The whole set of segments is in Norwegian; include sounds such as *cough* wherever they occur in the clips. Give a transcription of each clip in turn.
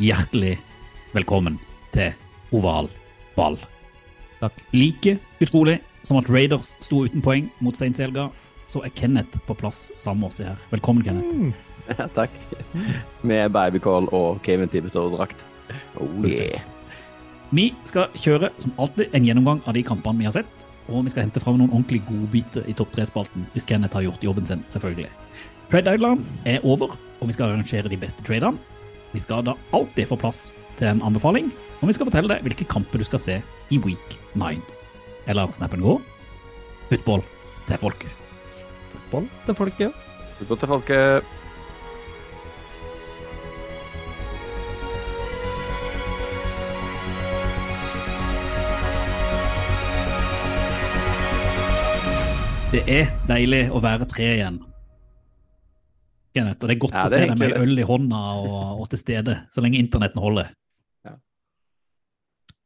Hjertelig velkommen til Oval ball. Takk. Like utrolig som at Raiders sto uten poeng mot Saints Elga, så er Kenneth på plass sammen med oss her. Velkommen, Kenneth. Ja, takk. Med babycall og Kevin Tibetor-drakt. Oh yeah. Vi skal kjøre som alltid en gjennomgang av de kampene vi har sett, og vi skal hente fram noen ordentlig godbiter i topp tre-spalten, hvis Kenneth har gjort jobben sin, selvfølgelig. Trade Island er over, og vi skal arrangere de beste tradene. Vi skal da alltid få plass til en anbefaling, og vi skal fortelle deg hvilke kamper du skal se i week 9. Eller snap and go. Football til folket. Football til folket. Football til folket. Det er deilig å være tre igjen. Kenneth, og det er godt Ja, å se dem deg med øl i hånda og, og til stede, så lenge internetten holder.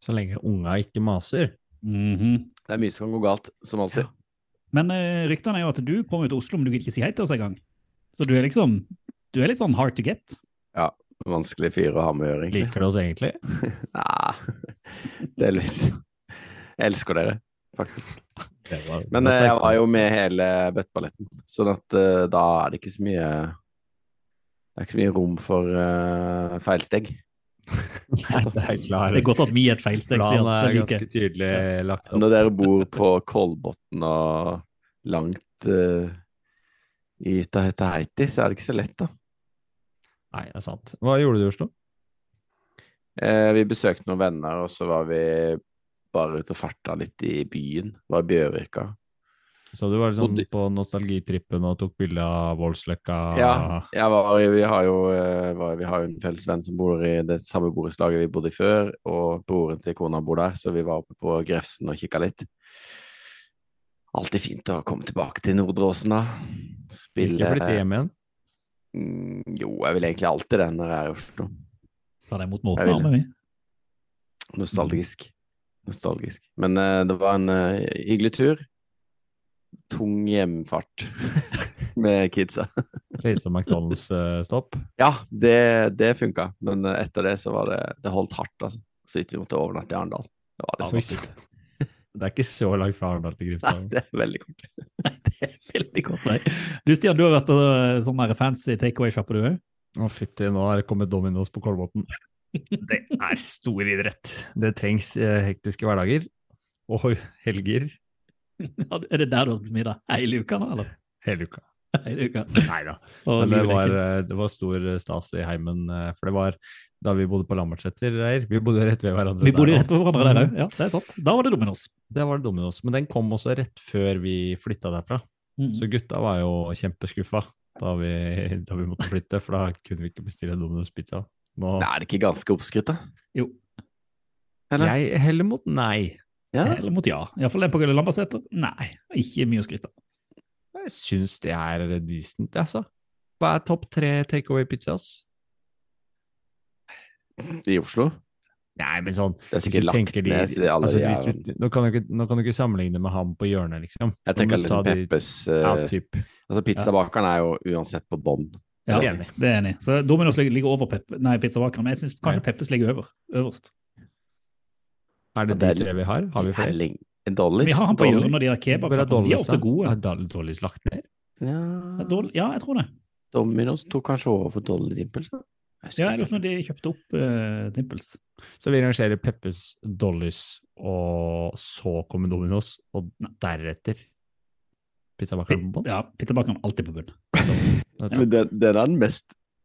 Så lenge unga ikke maser. Mhm. Det er mye som kan gå galt, som alltid. Men uh, ryktene er jo at du kommer til Oslo, men du vil ikke si hei til oss engang. Så du er liksom Du er litt sånn hard to get. Ja, vanskelig fyr å ha med å gjøre, egentlig. Liker du oss egentlig? *laughs* Nei, *laughs* delvis. Jeg elsker dere, faktisk. Men eh, var jeg var jo med hele bøtteballetten, sånn at eh, da er det ikke så mye Det er ikke så mye rom for uh, feilsteg. *laughs* Nei, det er. Det er godt at vi er et feilsteg. Stian. Planen er ganske tydelig lagt opp. Når dere bor på Kolbotn og langt uh, i Tahiti, så er det ikke så lett, da. Nei, det er sant. Hva gjorde du i Oslo? Eh, vi besøkte noen venner, og så var vi bare ute og farta litt i byen. Var i Bjørvika. Så du var liksom Bodde- på nostalgitrippen og tok bilde av Voldsløkka? Ja, jeg var, vi, har jo, eh, var, vi har jo en felles venn som bor i det samme borettslaget vi bodde i før, og broren til kona bor der, så vi var oppe på Grefsen og kikka litt. Alltid fint å komme tilbake til Nordre Åsen, da. Spille Ikke flytte hjem igjen? Mm, jo, jeg vil egentlig alltid det når jeg er i Oslo. Ta deg mot måten, da, med vi. Nostalgisk. Nostalgisk. Men uh, det var en uh, hyggelig tur. Tung hjemfart *laughs* med kidsa. *laughs* Som McDonald's-stopp? Ja, det, det funka, men uh, etter det så var det Det holdt hardt, altså. Så vidt vi måtte overnatte i Arendal. Det var Ja, det sånn. Det er ikke så langt fra Arendal til Grimstad. det er veldig kort. *laughs* Det er veldig kort vei. Du Stian, du har vært på eh, sånn fancy takeaway-sjappe, du òg? Å, fytti, nå er det kommet Dominos på Kolbotn. Det er stor idrett. Det trengs eh, hektiske hverdager. Og helger *laughs* Er det der du har spist middag hele uka nå, eller? hele uka. Hele uka. Nei da. Men det var, eh, det var stor stas i heimen, eh, for det var da vi bodde på Lambertseter, Reir. Vi bodde rett ved hverandre. Vi bodde rett ved hverandre der òg. Ja, det er sant. Da var det Dominos. Det var det Dominos. Men den kom også rett før vi flytta derfra. Mm. Så gutta var jo kjempeskuffa da vi, da vi måtte flytte, for da kunne vi ikke bestille Dominos pizza. Nå, er det ikke ganske oppskrytt, da? Jo. Eller? jeg heller mot nei. Ja. Eller mot ja. Iallfall en på Lambertseter. Nei, ikke mye å skryte av. Jeg syns det er decent, altså. Hva er topp tre takeaway pizzas? I Oslo? Nei, men sånn Det er sikkert lagt de- ned altså, hvis du, nå, kan du ikke, nå kan du ikke sammenligne med ham på hjørnet, liksom. Jeg tenker du liksom ta de- Peppes eh, Ja, typ. Altså, pizzabakeren er jo uansett på bånn. Ja, Enig. det er enig. Så Dominos ligger, over Pepp, nei, pizzabakeren, men jeg syns kanskje Peppes ligger over, øverst. Er det Det de tre vi har? Har vi flere? Dollies? Vi har han på hjørnet, de der er kebabsjappene. De er ofte gode. Er Dollis Dollies lagt ned? Ja, Ja, jeg tror det. Dominos tok kanskje over for Dolly Dimples, da? Ja, jeg ikke. lurer på når de kjøpte opp uh, Dimples. Så vi rangerer Peppes, Dollis, og så kommer Dominos, og deretter pizzabakeren på bunnen? Ja, pizzabakeren er alltid på bunn. *laughs* Men den, det, er den mest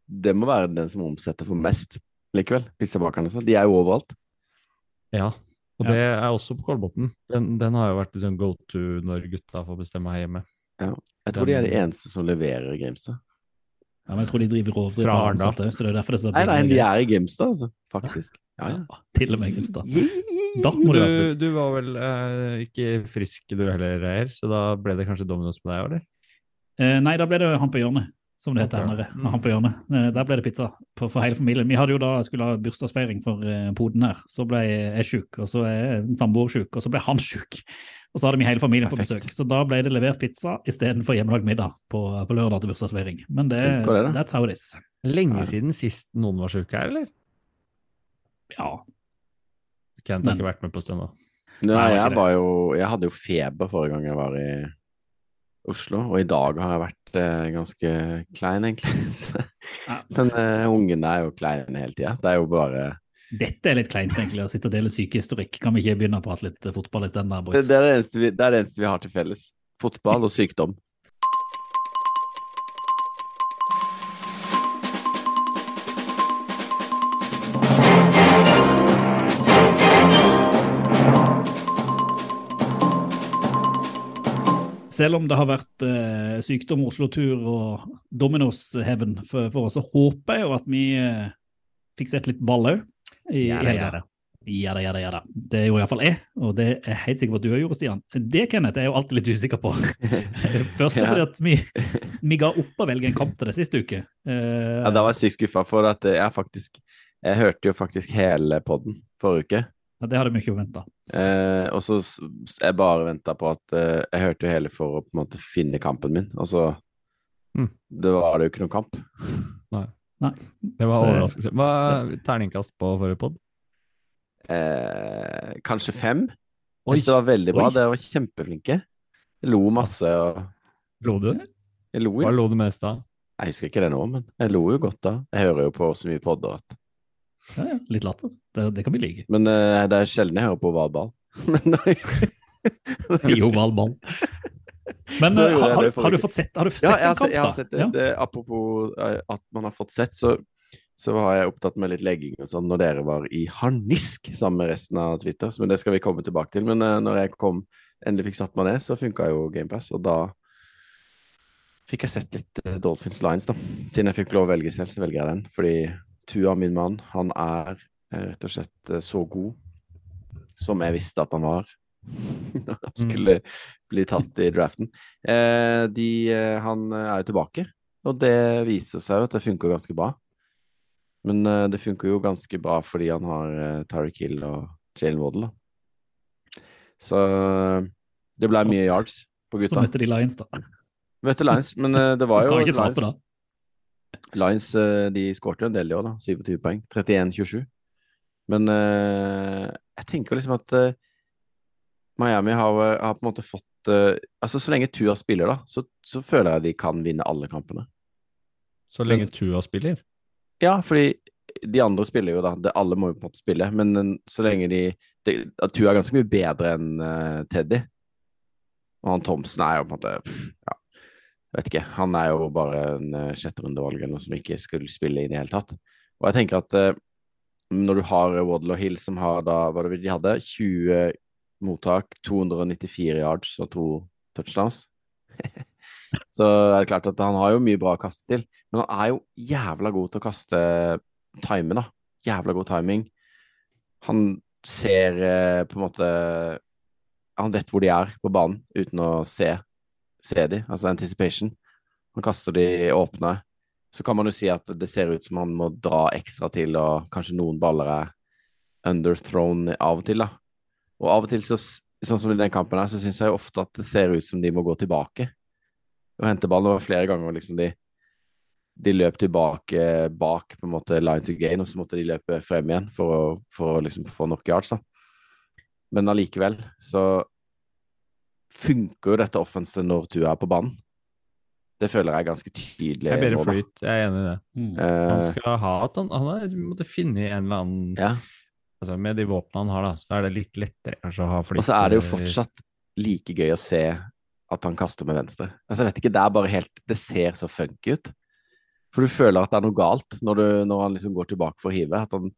Det må være den som omsetter for mest likevel. Pizzabakerne. Så. De er jo overalt. Ja, Og Ja. det er også på Kolbotn. Den, den har jo vært liksom go to når gutta får bestemme her hjemme. Jeg tror de er de eneste som leverer i Grimstad. Ja, men jeg tror de driver rovdrift Fra på Arendal. så det er derfor det er så Nei, nei, de er i Grimstad, altså. Faktisk. Ja, ja. Ja, til og med Grimstad. Da må Du, det du var vel eh, ikke frisk du heller, Reier, så da ble det kanskje Dominos på deg, eller? Eh, nei, da ble det Han på hjørnet, som det heter. okay. Nærmere. Mm. Han på hjørnet. Eh, der ble det pizza på, for hele familien. Vi hadde jo da skulle ha bursdagsfeiring for eh, poden her. Så ble jeg sjuk, og så er samboer sjuk, og så ble han *laughs* sjuk. Og så hadde vi hele familien på besøk. Så da ble det levert pizza istedenfor hjemmelagd middag på, på lørdag til bursdagsfeiring. Men det, det, det, that's how it is. Lenge siden sist noen var syke her, eller? Ja. Kent har ikke vært med på stund. Nei, Nei, jeg var jo Jeg hadde jo feber forrige gang jeg var i Oslo, og i dag har jeg vært ganske klein, egentlig. *laughs* Men uh, ungene er jo kleine hele tida. Det er jo bare Dette er litt kleint, egentlig, å sitte og dele sykehistorikk. Kan vi ikke begynne å prate litt eh, fotball litt den der, boys? det, er det, eneste vi, det er det eneste vi har til felles. Fotball og sykdom. Selv om det har vært eh, sykdom, Oslo-tur og Dominos-hevn for, for oss, så håper jeg jo at vi eh, fikk sett litt ball òg i, Ja helga. ja da. Ja da, ja da, ja da. Det gjorde iallfall jeg, og det er jeg helt sikker på at du òg gjorde, Stian. Det, Kenneth, er jeg jo alltid litt usikker på. *laughs* Først Ja. fordi at vi, *laughs* vi ga opp å velge en kamp til det siste uke. Uh, Ja, da var jeg sykt skuffa, for at jeg faktisk Jeg hørte jo faktisk hele podden forrige uke. Det hadde vi ikke forventa. Eh, og så jeg bare venta på at eh, Jeg hørte jo hele for å på en måte finne kampen min. Og så Mm. Det var det jo ikke noen kamp. *laughs* Nei. Det var overraskende. Hva er terningkast på forrige pod? Eh, kanskje fem. Oi. Jeg synes det var veldig bra. Oi. Dere var kjempeflinke. Jeg lo masse. Og Lo du? jeg lo Hva lo du mest av? Jeg husker ikke det nå, men jeg lo jo godt da. Jeg hører jo på så mye podder at Ja, ja, litt latter. Det, det kan vi like. Men uh, det er sjelden jeg hører på Valball. *laughs* *laughs* Jo ball. Men eh, har, har, har du fått sett, har du sett Ja, en kamp, sett, jeg har da? sett det. Det. Apropos eh, at man har fått sett, så, så var jeg opptatt med litt legging og sånn når dere var i harnisk sammen med resten av Twitter. Men det skal vi komme tilbake til. Men uh, når jeg kom, endelig fikk satt meg ned, så funka jo GamePass, og da fikk jeg sett litt uh, Dolphins Lines, da. Siden jeg fikk lov å velge selv, så velger jeg den. Fordi Tua, min mann, han er rett og slett eh, så god som jeg visste at han var. *laughs* Når han skulle bli tatt i draften. Eh, de, eh, han eh, er jo tilbake, og det viser seg jo at det funker ganske bra. Men eh, det funker jo ganske bra fordi han har Tyreek Hill og Jalen Waddle. Så eh, det ble mye yards på gutta. Så møtte de Lions, da. Møtte Lions, men eh, det var *laughs* jo Kan tape. Lions, Lions eh, de skårte jo en del i år, da. 27 poeng. 31-27. Men eh, jeg tenker liksom at eh, Miami har, eh, har på en måte fått Altså, så lenge Tua spiller, da, så, så føler jeg de kan vinne alle kampene. Så lenge Tua spiller? Ja, fordi de andre spiller jo, da. Det, alle må jo på en måte spille. Men så lenge de, de Tua er ganske mye bedre enn uh, Teddy. Og han Thomsen er jo på en måte Ja, vet ikke. Han er jo bare en uh, sjetterundevalg eller noe som ikke skulle spille i det hele tatt. Og jeg tenker at eh, når du har Waddle og Hill som har da Hva det de hadde? 20 mottak, 294 yards og to touchdowns. *laughs* Så er det klart at han har jo mye bra å kaste til, men han er jo jævla god til å kaste time, da. Jævla god timing. Han ser eh, på en måte Han vet hvor de er på banen uten å se, se de, altså anticipation. Han kaster de åpne. Så kan man jo si at det ser ut som han må dra ekstra til, og kanskje noen baller er underthrown av og til, da. Og av og til, så, sånn som i den kampen her, så syns jeg jo ofte at det ser ut som de må gå tilbake og hente ballen. Det var flere ganger liksom de, de løp tilbake bak på en måte line to gain, og så måtte de løpe frem igjen for å, for å liksom få nok yards. da. Men allikevel så funker jo dette offenset når du er på banen. Det føler jeg er ganske tydelig. Jeg er bedre flyt, jeg er enig i det. Mm. Han Eh, skal ha at han, han har måtte finne en eller annen ja. altså Med de våpnene han har, da, så er det litt lettere kanskje å ha flyt. Og så er det jo fortsatt like gøy å se at han kaster med venstre. Altså, jeg vet ikke, Det er bare helt Det ser så funky ut. For du føler at det er noe galt når, du, når han liksom går tilbake for å hive. At han,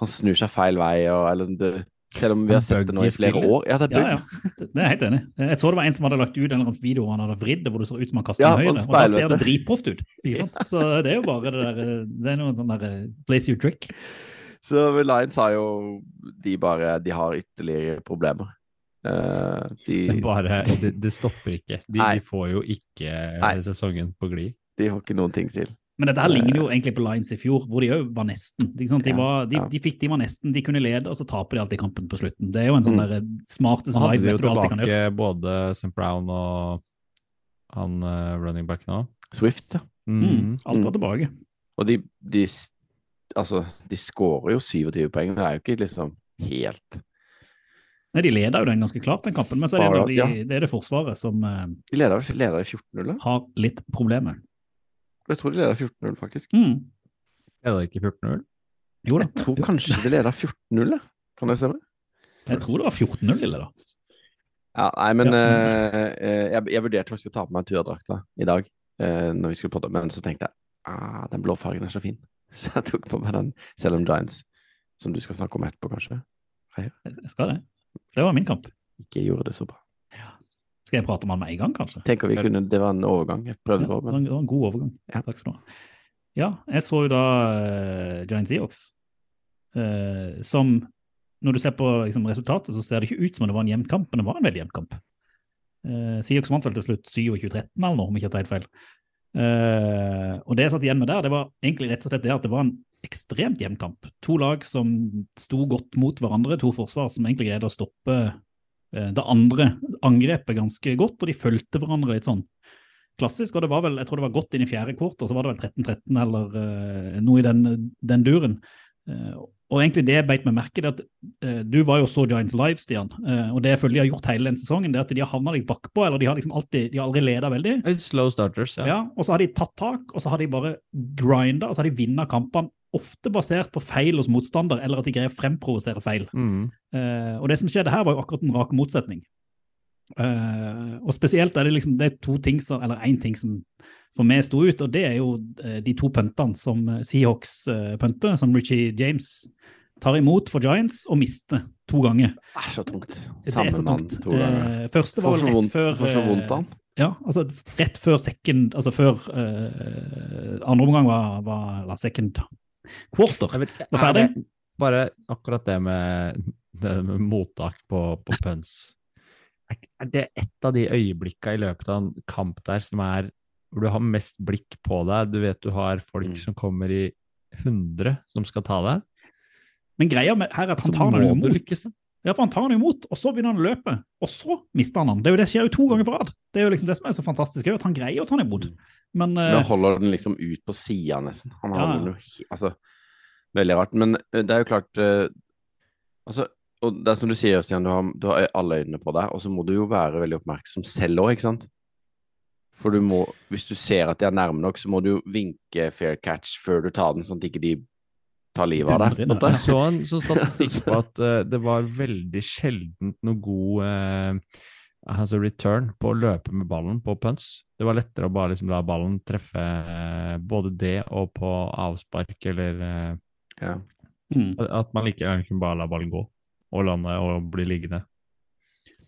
han snur seg feil vei, og, eller det, Selv om vi har sett det nå i flere år. Ja, det er Ja, bug. ja. Det det er helt enig. Jeg så det var en som hadde lagt ut en video han hadde vridd hvor det ser ut som han kaster Ja, en og høyre. Og da ser det dritproft ut. *laughs* Så det er jo bare det der eh, Det er noe sånn der eh, place you trick. Så Lions har jo De bare De har ytterligere problemer. Uh, de, Det, bare, det, det stopper ikke. De, de får jo ikke Nei. sesongen på glid. de får ikke noen ting til. Men dette her ligner jo egentlig på Lions i fjor, hvor de òg var nesten. Ikke sant? De, var, de, de, fikk, de var nesten, de kunne lede, og så taper de alltid kampen på slutten. Det er jo en sånn Mm. der eh, smarte Nå hadde jo tilbake både St. Brown og han uh, running back nå. Swift, ja. Mm, alt var Mm. tilbake. Og de, de Altså, de skårer jo 27 poeng. Det er jo ikke liksom helt Nei, De leder jo den ganske klart, den kampen, men så er det, de, ja. det er det Forsvaret som uh, De leder, leder 14-0, da. har litt problemer. Jeg tror de leder 14-0, faktisk. Mm. Er det ikke 14-0? Jo da. Jeg tror kanskje de leder 14-0, Kan Kan det stemme? Jeg tror det var 14-0, Lille, da. Ja, nei, men Ja. eh, eh, jeg, jeg vurderte faktisk å ta på meg turadrakta i dag, uh, når vi skulle podde, men så tenkte jeg ah, den blå fargen er så fin, *laughs* så jeg tok på meg den, selv om Giants, som du skal snakke om etterpå, kanskje, Jeg jeg skal det. Det var min kamp. ikke gjorde det så bra. Skal jeg prate om han med en gang, kanskje? Tenker vi kunne, Det var en overgang jeg prøvde på, men en, det var en god overgang. Ja. Takk skal du ha. Ja, jeg så jo da uh, Giant Seahawks, uh, som Når du ser på liksom, resultatet, så ser det ikke ut som om det var en jevn kamp, men det var en veldig jevn kamp. Uh, Seahawks vant vel til slutt 27-13 eller noe, om jeg ikke tar helt feil. Uh, og det jeg satt igjen med der, det var egentlig rett og slett det at det var en ekstremt jevn kamp. To lag som sto godt mot hverandre, to forsvar som egentlig greide å stoppe eh, det andre angrepet ganske godt, og de fulgte hverandre litt sånn klassisk. Og det var vel, jeg tror det var godt inn i fjerde kvartal, så var det vel 13-13 eller uh, noe i den, den duren. Uh, og egentlig det beit meg merke det at uh, du var jo så Giants live, Stian, eh, og det jeg føler de har gjort hele den sesongen, det er at de har havna litt bakpå, eller de har liksom alltid, de har aldri leda veldig. Slow starters, ja. Ja, og så har de tatt tak, og så har de bare grinda, og så har de vunnet kampene, ofte basert på feil hos motstander, eller at de greier å fremprovosere feil. Mm. Uh, og det som skjedde her, var jo akkurat en rak motsetning. Uh, og spesielt er det liksom det er to ting som, eller én ting som for meg sto ut, og det er jo eh, de to puntene som Seahawks punter, som Richie James tar imot for Giants og mister to ganger. det er så tungt. Samme mann to ganger. Uh, første var vel rett før får så vondt av ja, altså rett før second Altså før uh, andre omgang var, var second quarter. Vet Var er ferdig? det bare akkurat det med, det med mottak på, på punts. er, det et av de øyeblikka i løpet av en kamp der som er hvor du har mest blikk på deg? Du vet du har folk Mm. som kommer i 100 som skal ta deg. Men greia med, her er at han tar du imot. Ja, for han tar den imot, og så begynner han å løpe, og så mister han den. Det er jo det skjer jo to ganger på rad. Det er jo liksom det som er så fantastisk, at han greier å ta den imot. Men eh, Men holder den liksom ut på sida, nesten. Han Ja. den jo he- Altså, veldig rart. Men eh, det er jo klart eh, Altså, og det er som du sier, Stian, du har, du har alle øynene på deg, og så må du jo være veldig oppmerksom selv òg, ikke sant? For du må, hvis du ser at de er nærme nok, så må du jo vinke fair catch før du tar den, sånn at ikke de tar livet av deg. Jeg så en sånn statistikk på at uh, det var veldig sjeldent noe god uh, altså return på å løpe med ballen på punts. Det var lettere å bare liksom la ballen treffe uh, både det og på avspark, eller Ja. mm. at man like gjerne kunne bare la ballen gå og lande og bli liggende.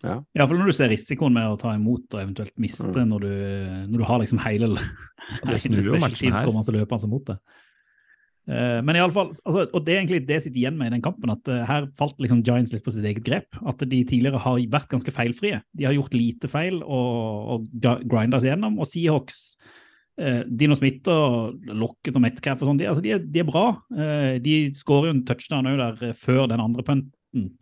Iallfall når du ser risikoen med å ta imot og eventuelt miste Mm. når, du, når du har liksom hele det snur jo special matchen her. løper seg mot det. Eh, men i alle fall, altså, og det er egentlig det jeg sitter igjen med i den kampen, at eh, her falt liksom Giants litt på sitt eget grep. At de tidligere har vært ganske feilfrie. De har gjort lite feil og, og grinda seg gjennom. Og Seahawks, eh, Dino Smith og Locket og Metcalf og sånn, de, altså, de, de er bra. Eh, de skårer jo en touchdown òg der eh, før den andre punten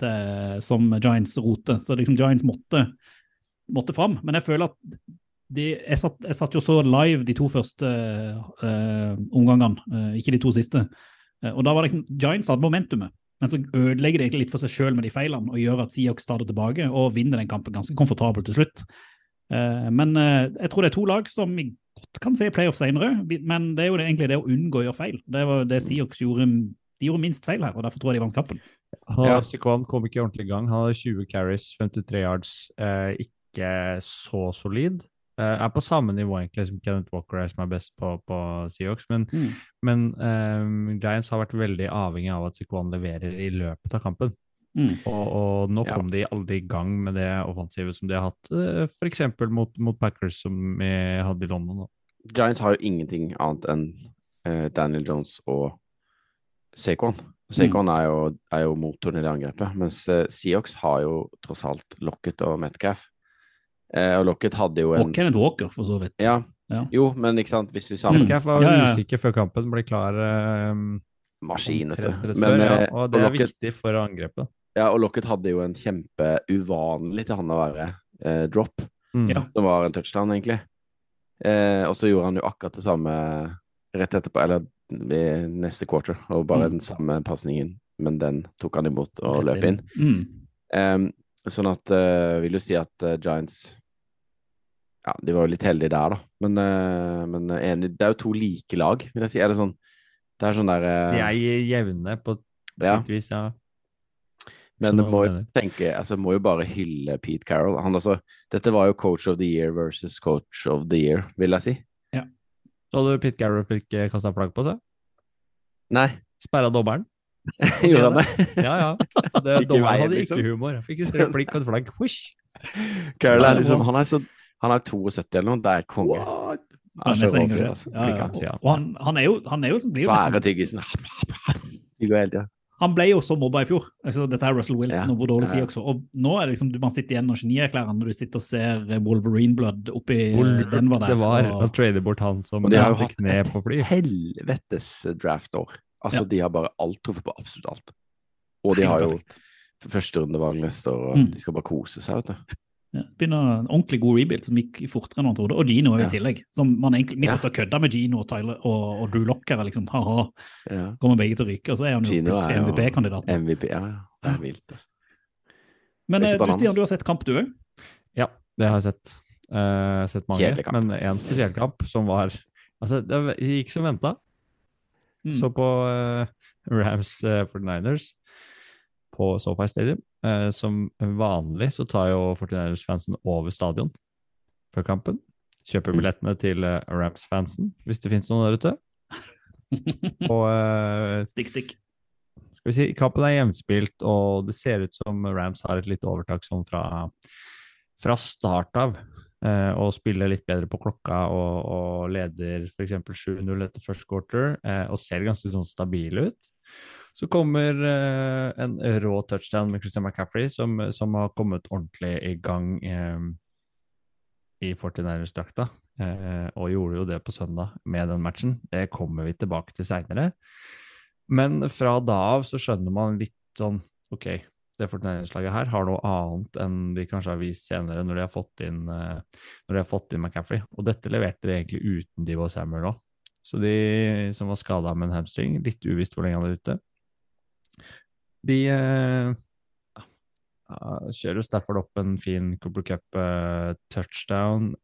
til, som Giants roter. Så liksom Giants måtte, måtte fram. Men jeg føler at de, jeg, satt, jeg satt jo så live de to første uh, omgangene, uh, ikke de to siste. Uh, og da var liksom Giants hadde momentumet, men så ødelegger de egentlig litt for seg sjøl med de feilene og gjør at Siok starter tilbake og vinner den kampen ganske komfortabelt til slutt. Eh, men jeg tror det er to lag som vi godt kan se i playoff senere, men det er jo det, egentlig det å unngå å gjøre feil. Det var det Siok gjorde. De gjorde minst feil her, og derfor tror jeg de vant kampen. Ja. Sikwan kom ikke ordentlig i gang. Han hadde 20 carries, 53 yards. Eh, ikke så solid. Eh, er på samme nivå egentlig som Kenneth Walker, er som er best på, på Seahawks. Men, men um, Giants har vært veldig avhengig av at Sikwan leverer i løpet av kampen. Mm. Og, og nå Ja. de aldri i gang med det offensivet som de har hatt, eh, eksempel mot, mot Packers, som vi hadde i London. Da. Giants har jo ingenting annet enn uh, Daniel Jones og Saquon. Saquon er, jo, er jo motoren i det angrepet, mens uh, Seahawks har jo tross alt Lockett og Metcalf. Eh, og Lockett hadde jo en Og Kenneth Walker, for så vidt. Ja, Ja. jo, men ikke sant, hvis vi sammen Metcalf var Ja, ja, usikker før kampen, ble klar eh, Maskin, vet du. Men, før, ja, eh, og det er Lockett- viktig for angrepet. Ja, og Lockett hadde jo en kjempeuvanlig til han å være eh, drop, Mm. Ja. som var en touchdown, egentlig. Eh, og så gjorde han jo akkurat det samme rett etterpå, eller neste quarter, og bare Mm. den samme pasningen, men den tok han imot og løp inn. Mm. Em, sånn at uh, vil jo si at uh, Giants Ja, de var jo litt heldige der, da. Men, eh, men enig, det er jo to like lag, vil jeg si. Er det sånn Det er sånn der eh, De er jevne på Ja. sitt vis, ja. Men må jo tenke Altså, må jo bare hylle Pete Carroll. Han altså Dette var jo coach of the year versus coach of the year, vil jeg si. Så hadde Pete Carroll fikk kasta flagg på seg? Nei, Sperra dommeren? *laughs* gjorde han det? *laughs* Ja, ja. Det, dommeren hadde liksom. ikke humor. Han Fikk en replikk og et flagg. Carroll er liksom Han er så Han er 72 eller noe, det er konge. Han Han er så så rå fyr, engasjert. altså. Ja, ja. Han. Og han, han er jo, han er jo blir jo Svære nesten- tyggisen. Går. Han ble jo så mobba i fjor. Altså, dette er Russell Wilson Ja, og hvor dårlig ja, ja. Var. Og nå er det liksom, du- man sitter igjen og genierklærer når du sitter og ser Wolverine Blood oppi eh, Denver der. det var og- å trade bort han som Og de har jo hatt ned et på fly. helvetes draftår. Altså, Ja. de har bare alt truffet på absolutt alt. Og de har jo Helt perfekt. førsterundevalg neste år, og Mm. de skal bare kose seg, vet du. Ja, begynner en ordentlig god rebuild som gikk fortere enn man trodde. Og Gino er jo i Ja. tillegg. Som man egentlig, Vi satt og kødda med Gino og Tyler og, og Drew Locker. liksom, ha-ha, Ja. kommer begge til å ryke. Og så er han jo plutselig MVP-kandidaten. MVP, ja, ja. Det er vilt, altså. Men er eh, du. Stian, du har sett kamp, du òg? Ja, det har jeg sett. Eh, sett mange, men en spesiell kamp som var Altså, det gikk som venta. Mm. Så på uh, Rams uh, 49ers på SoFi Stadium. Eh, som vanlig så tar jo 49ers-fansen over stadion før kampen. Kjøper Mm. billettene til eh, Rams-fansen, hvis det finnes noen der ute. *laughs* Og eh, Stikk, stikk. skal vi si, kampen er jevnspilt, og det ser ut som Rams har et litt overtak sånn fra, fra start av. Eh, og spiller litt bedre på klokka og, og leder f.eks. 7-0 etter first quarter, eh, og ser ganske sånn stabile ut. Så kommer eh, en rå touchdown med Christian McCaffrey, som, som har kommet ordentlig i gang eh, i 49ers-drakta. Eh, og gjorde jo det på søndag med den matchen. Det kommer vi tilbake til seinere. Men fra da av så skjønner man litt sånn Ok, det 49ers-laget her har noe annet enn de kanskje har vist senere, når de har fått inn, eh, har fått inn McCaffrey. Og dette leverte de egentlig uten Divo Samuel òg. Så de som var skada med en hamstring, litt uvisst hvor lenge han er ute, de uh, kjører jo Stafford opp en fin Cooper Cup-touchdown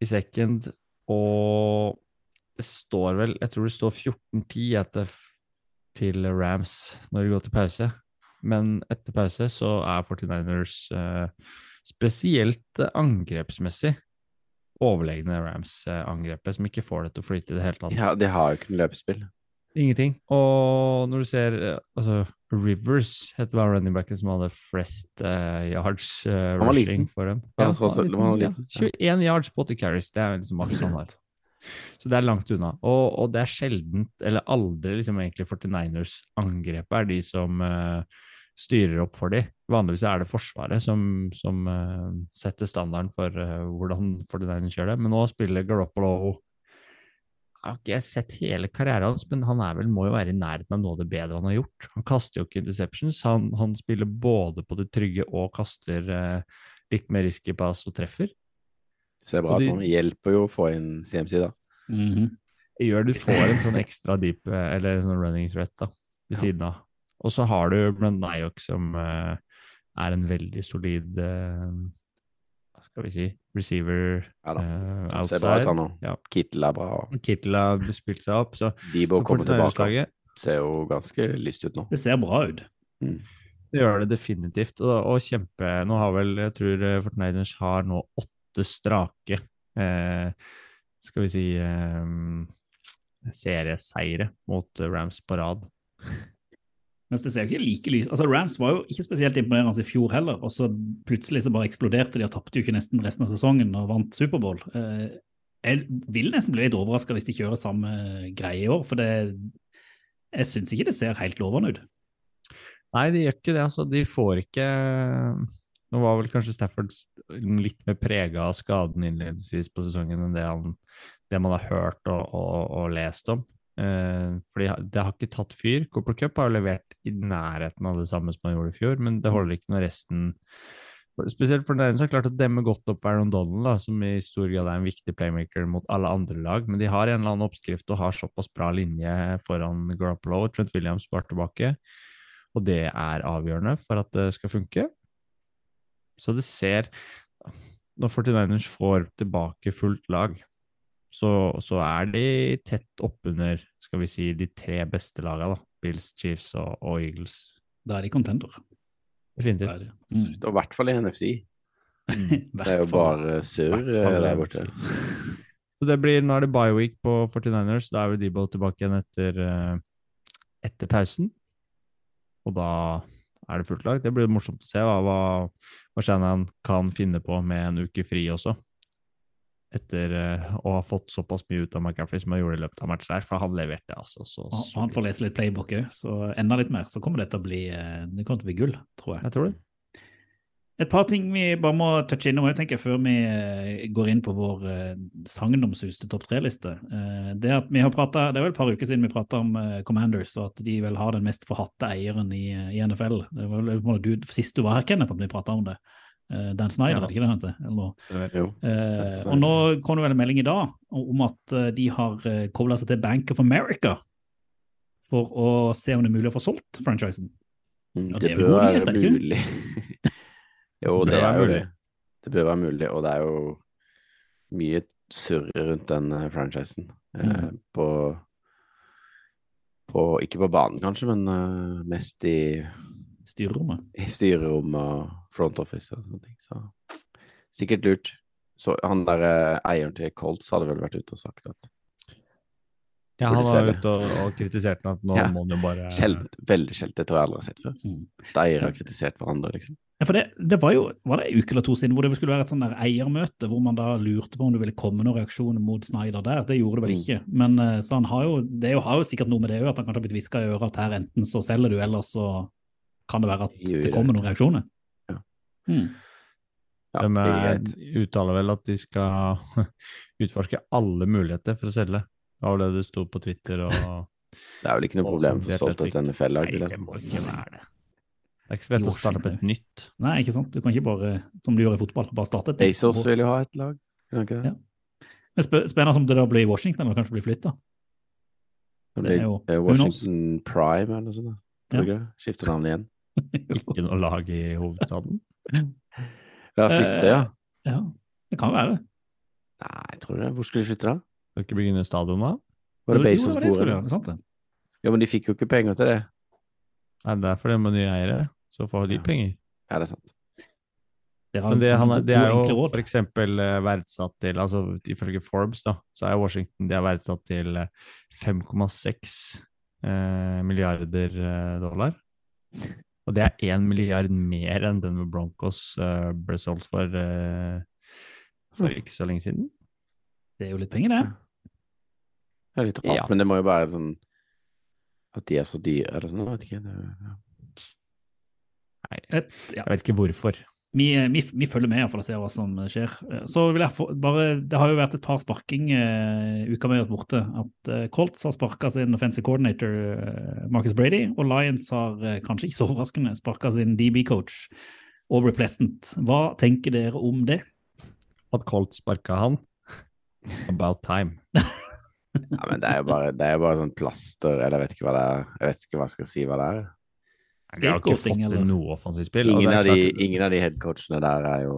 i second, og det står vel Jeg tror det står 14-10 etter til Rams når de går til pause. Men etter pause så er 49ers uh, spesielt eh, angrepsmessig overlegne Rams-angrepet, som ikke får det til å flyte i det hele tatt. Ja, de har jo ikke noe løpespill. Ingenting. Og når du ser eh, altså Rivers heter hva running backen som hadde flest uh, yards uh, rushing for dem. Ja, så- han var liten, ja. 21 yards på 80 carries, det er liksom maks han har. Så det er langt unna. Og, og det er sjeldent, eller aldri, liksom egentlig 49ers angrepet er de som uh, styrer opp for dem. Vanligvis er det Forsvaret som, som uh, setter standarden for uh, hvordan 49ers gjør det. Men nå spiller Garoppolo har ikke sett hele karrieren hans, men han er vel, må jo være i nærheten av noe av det bedre han har gjort. Han kaster jo ikke interceptions. Han, han spiller både på det trygge og kaster eh, litt mer risky pass og treffer. Ser bra er ut de- han Hjelper jo å få inn CMC, da. Mhm. Det gjør du får en sånn *laughs* ekstra deep, eh, eller en sånn running threat da, ved Ja. siden av. Og så har du Brent Nyok som eh, er en veldig solid eh, skal vi si, receiver Ja uh, outside. Ser bra ut, han nå. Ja. Kittel er bra. og Kittel har spilt seg opp, så, Debo så kommer tilbake. 49ers-laget, Ser jo ganske lyst ut nå. Det ser bra ut. Det gjør det definitivt, og, og kjempe Nå har vel, jeg tror eh, har nå åtte strake eh, Skal vi si eh, serieseire mot eh, Rams på rad. Mens det ser jo ikke like lys Altså, Rams var jo ikke spesielt imponerende i fjor heller, og så plutselig så bare eksploderte de og tapte jo ikke nesten resten av sesongen og vant Superbowl. Eh, jeg vil nesten bli litt overraska hvis de kjører samme greie i år, for det Jeg syns ikke det ser helt lovende ut. Nei, de gjør ikke det. altså. De får ikke Nå var vel kanskje Stafford litt mer prega av skaden innledningsvis på sesongen enn det, han, det man har hørt og, og, og lest om. Eh, fordi det har ikke tatt fyr. Cooper Cup har jo levert i nærheten av det samme som han gjorde i fjor, men det holder ikke når resten Spesielt for som har klart å demme godt opp Aaron Donald, da, som i stor grad er en viktig playmaker mot alle andre lag. Men de har en eller annen oppskrift og har såpass bra linje foran Garoppolo og Trent Williams bare tilbake. Og det er avgjørende for at det skal funke. Så det ser Når 49ers får tilbake fullt lag, så, så er de tett oppunder skal vi si, de tre beste lagene. da. Bills, Chiefs og, og Eagles. Da er de contender. Definitivt. Mm. Og i hvert fall i NFC. *laughs* Det er jo bare surr eh, der borte. Så det blir, Nå er det bye week på 49ers. Da er vel Debo tilbake igjen etter, eh, etter pausen. Og da er det fullt lag. Det blir morsomt å se hva, hva, hva Shannon kan finne på med en uke fri også. Etter eh, å ha fått såpass mye ut av McCaffrey som han gjorde i løpet av matchen der. For han leverte altså så og han får lese litt playbook òg, så enda litt mer. Så kommer det til å bli, eh, det kommer til å bli gull, tror jeg. Jeg tror det. Et par ting vi bare må touche innom jeg tenker, før vi eh, går inn på vår sagnomsuste topp tre-liste. Det, at vi har pratet, det er vel et par uker siden vi prata om Commanders, og at de vel har den mest forhatte eieren i, i NFL. Det var vel Sist du var her, Kenneth, at vi prata om det. Eh, Dan Snyder, Ja. er det ikke det han heter? Eller noe? Jo. Eh, og nå kom det vel en melding i dag om at eh, de har uh, kobla seg til Bank of America for å se om det er mulig å få solgt franchisen. Mm, *laughs* det det bør være nyhet, er det ikke? mulig. jo, Det det er jo mulig. det. Det bør være mulig, og det er jo mye surr rundt den franchisen. Eh, Mm. på, på Ikke på banen, kanskje, men uh, mest i, Styrerommet. i styrerommet, og front office og sånne ting. Så sikkert lurt. Så han der eh, eieren til Colts hadde vel vært ute og sagt at Ja, han var ute og, og kritiserte at nå Ja. må han jo bare Sjeldent, veldig sjeldent. Det tror jeg aldri har sett før. Mm. At eiere har kritisert hverandre, liksom. Ja, for det, det var jo var det en uke eller to siden hvor det skulle være et sånn der eiermøte hvor man da lurte på om det ville komme noen reaksjoner mot Snyder der. Det gjorde det vel Mm. ikke. Men eh, så han har jo, det er jo, har jo sikkert noe med det òg, at han kanskje har blitt hviska i øret at her enten så selger du, eller så kan det være at det kommer noen reaksjoner. Ja. Hmm. Ja, De uttaler vel at de skal *laughs* utforske alle muligheter for å selge. Det var det det sto på Twitter og *laughs* Det er vel ikke noe problem for solgt et NFL-lag. vil det. må ikke være det. Det er ikke så lett å starte opp et nytt. Nei, ikke sant. Du kan ikke bare, som du gjør i fotball, bare starte et nytt. Bezos vil jo ha et lag. Ja. Men sp Spennende om det da blir i Washington, eller kanskje blir flytta. Det er jo- eh? Washington Prime eller noe sånt. Tror du? Skifter navn igjen. *laughs* Ikke noe lag i hovedstaden. Ja, flytte, ja. Ja, det kan være. Nei, jeg tror det. Hvor skulle de flytte da? Skal ikke bygge ned stadion da? Var det Jo, Bezos det det skulle gjøre, det er sant det. Ja, men de fikk jo ikke penger til det. Nei, det er fordi de med nye eiere, så får de Ja. penger. Ja, det er sant. Det har Men det, han, er- det er jo for eksempel eh, verdsatt til, altså ifølge Forbes da, så er Washington de er verdsatt til eh, 5,6 eh, milliarder eh, dollar. *laughs* Og det er én milliard mer enn den med Broncos uh, ble solgt for, uh, for ikke så lenge siden. Det er jo litt penger, det. Det er litt rart, Ja. men det må jo være sånn at de er så dyre, eller sånn. Jeg vet ikke. Det, ja. Nei, jeg vet ikke hvorfor. Vi, vi, vi følger med for å se hva som skjer. Så vil jeg få, bare, Det har jo vært et par sparking uh, uka vi har vært borte. At uh, Colts har sparka sin offensive coordinator uh, Marcus Brady, og Lions har uh, kanskje ikke så overraskende sparka sin DB-coach Aubrey Pleasant. Hva tenker dere om det? At Colts sparka han. About time. ja, men det er jo bare, det er jo bare sånn plaster, eller jeg vet ikke hva det er. Jeg vet ikke hva jeg skal si hva det er. De har ikke fått eller? noe offensivt spill. Ingen av, de, klart- ingen av de headcoachene der er jo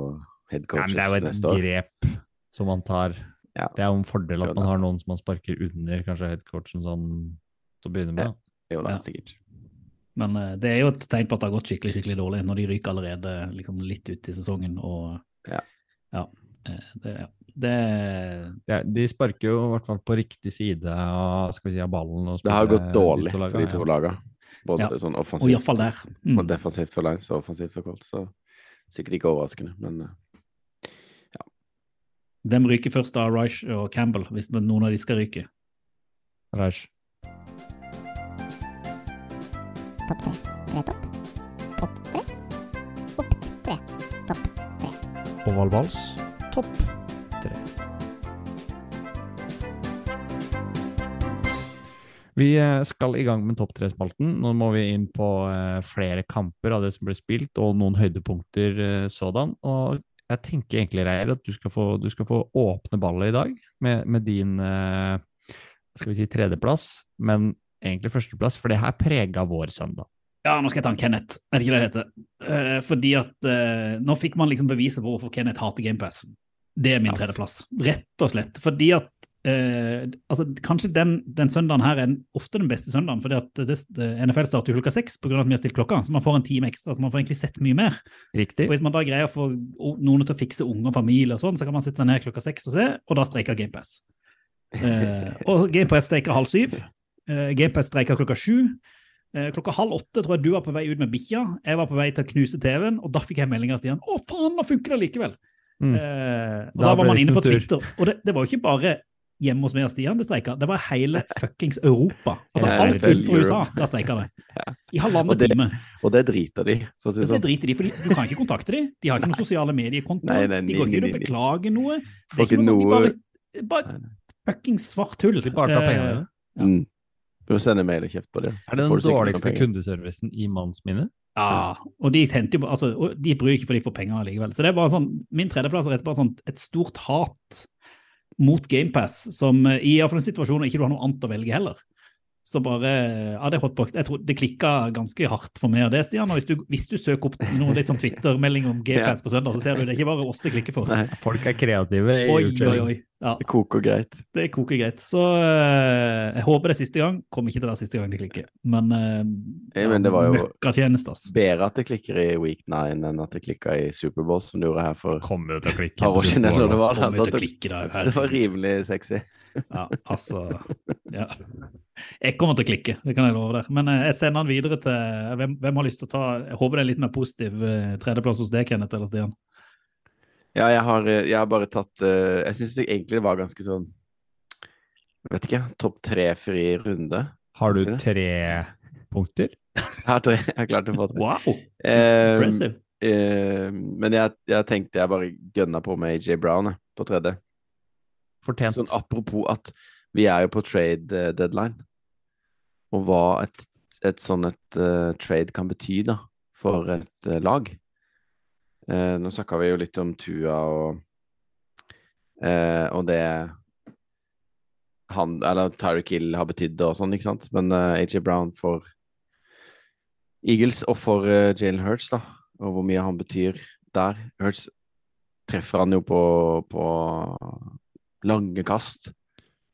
headcoaches neste år. det er jo et neste år. grep som man tar. Ja. Det er jo en fordel at man har noen som man sparker under kanskje headcoachen sånn til å begynne med. Ja. Jo da, Ja. sikkert. Men uh, det er jo et tegn på at det har gått skikkelig skikkelig dårlig, når de ryker allerede liksom, litt ut i sesongen. og Ja. ja, det, det, ja. det Det er- de sparker jo i hvert fall på riktig side av, skal vi si, av ballen. Og Det har gått de dårlig for de to ja. lagene. Både Ja. sånn Og offensivt iallfall der. og Mm. defensivt for Lines og offensivt for Colts. Så sikkert ikke overraskende, men ja. Hvem ryker først av Reich og Campbell, hvis noen av de skal ryke? Reich. Topp tre. Tre topp. Pott tre. Opp tre. Topp tre. Oval Vals, topp Vi eh, skal i gang med topp tre-spalten. Nå må vi inn på eh, flere kamper av det som ble spilt, og noen høydepunkter eh, sådan. Og jeg tenker egentlig, Reier, at du skal få, du skal få åpne ballet i dag med, med din skal vi si tredjeplass, men egentlig førsteplass, for det her prega vår søndag. Ja, nå skal jeg ta en Kenneth, er det ikke det det heter? Eh, fordi at eh, nå fikk man liksom beviset på hvorfor Kenneth hater GamePass. Det er min tredjeplass, rett og slett. Fordi at eh, altså, kanskje den, den søndagen her er ofte den beste søndagen, fordi at det, det, NFL starter klokka seks pga. at vi har stilt klokka, så man får en time ekstra, så man får egentlig sett mye mer. Riktig? Og hvis man da greier å få noen til å fikse unge og familie og sånn, så kan man sitte seg ned klokka seks og se, og da streiker GamePass. Eh, og GamePass streiker halv syv. Eh, GamePass streiker klokka sju. Eh, klokka halv åtte tror jeg du var på vei ut med bikkja. Jeg var på vei til å knuse TV-en, og da fikk jeg melding av Stian. Å, faen, nå funker det likevel! Mm. Eh, og Da da, var man inne på. Twitter. Og det, det var jo ikke bare hjemme hos meg og Stian det streika, det var hele *laughs* fuckings Europa. Altså Ja, alt utenfor USA, der streika det. *laughs* I halvannen time. Og det driter de, for å si det Det sånn. driter de, for du kan ikke kontakte dem. De har ikke noen sosiale nei, de går ikke inn og beklager noe. Det er ikke ikke noe sånn, noe- de bare, bare fuckings svart hull. De bare tar penger. pengene. Ja. Mm. Bør sende mail og kjeft på det. Er det den dårligste kundeservicen i manns minne? Ja, og de tente jo altså, og de bryr ikke for de får penger allikevel. Så det er bare sånn, min tredjeplass er rett og slett bare sånn et stort hat mot GamePass, som eh, i hvert fall en situasjon ikke du har noe annet å velge heller. Så bare, ja, det er hotbox. Jeg tror det klikka ganske hardt for meg og det, Stian. Og hvis du, hvis du søker opp noen litt sånn Twitter-melding om GamePass på søndag, så ser du det er ikke bare oss det klikker for. Nei, Folk er kreative. i Oi, oi, oi. Ja, det koker greit. det koker greit. Så uh, jeg håper det er siste gang. Kommer ikke til å være siste gang det klikker. Men, uh, Nei, men det var jo- Bedre at det klikker i week 9 enn at det klikka i Superbowl, som det gjorde her for Kommer til å klikke. et par år siden. Eller det var, å det, klikke det var rimelig sexy. Ja, altså ja. Jeg kommer til å klikke, det kan jeg love deg. Men eh, jeg sender den videre til hvem, hvem har lyst til å ta Jeg håper det er litt mer positiv tredjeplass hos deg, Kenneth eller Stian. Ja, jeg har, eh, jeg har bare tatt uh, Jeg syns det var ganske sånn vet ikke. Topp tre-fri runde. Har du tre punkter? *laughs* Jeg har, tre, jeg har klart å få tre. Wow! Impressive. uh, men jeg, jeg tenkte jeg bare gønna på med AJ Brown jeg, på tredje. Fortjent. Sånn apropos at vi er jo på trade eh, deadline, og hva et, et sånn et trade kan bety da, for et lag. Eh, nå snakka vi jo litt om Tua og, eh, og det han, eller Tyreek Hill har betydd og sånn, ikke sant. Men eh, AJ Brown for Eagles og for uh, Jalen Hurts, da, og hvor mye han betyr der. Hurts treffer han jo på, på lange kast.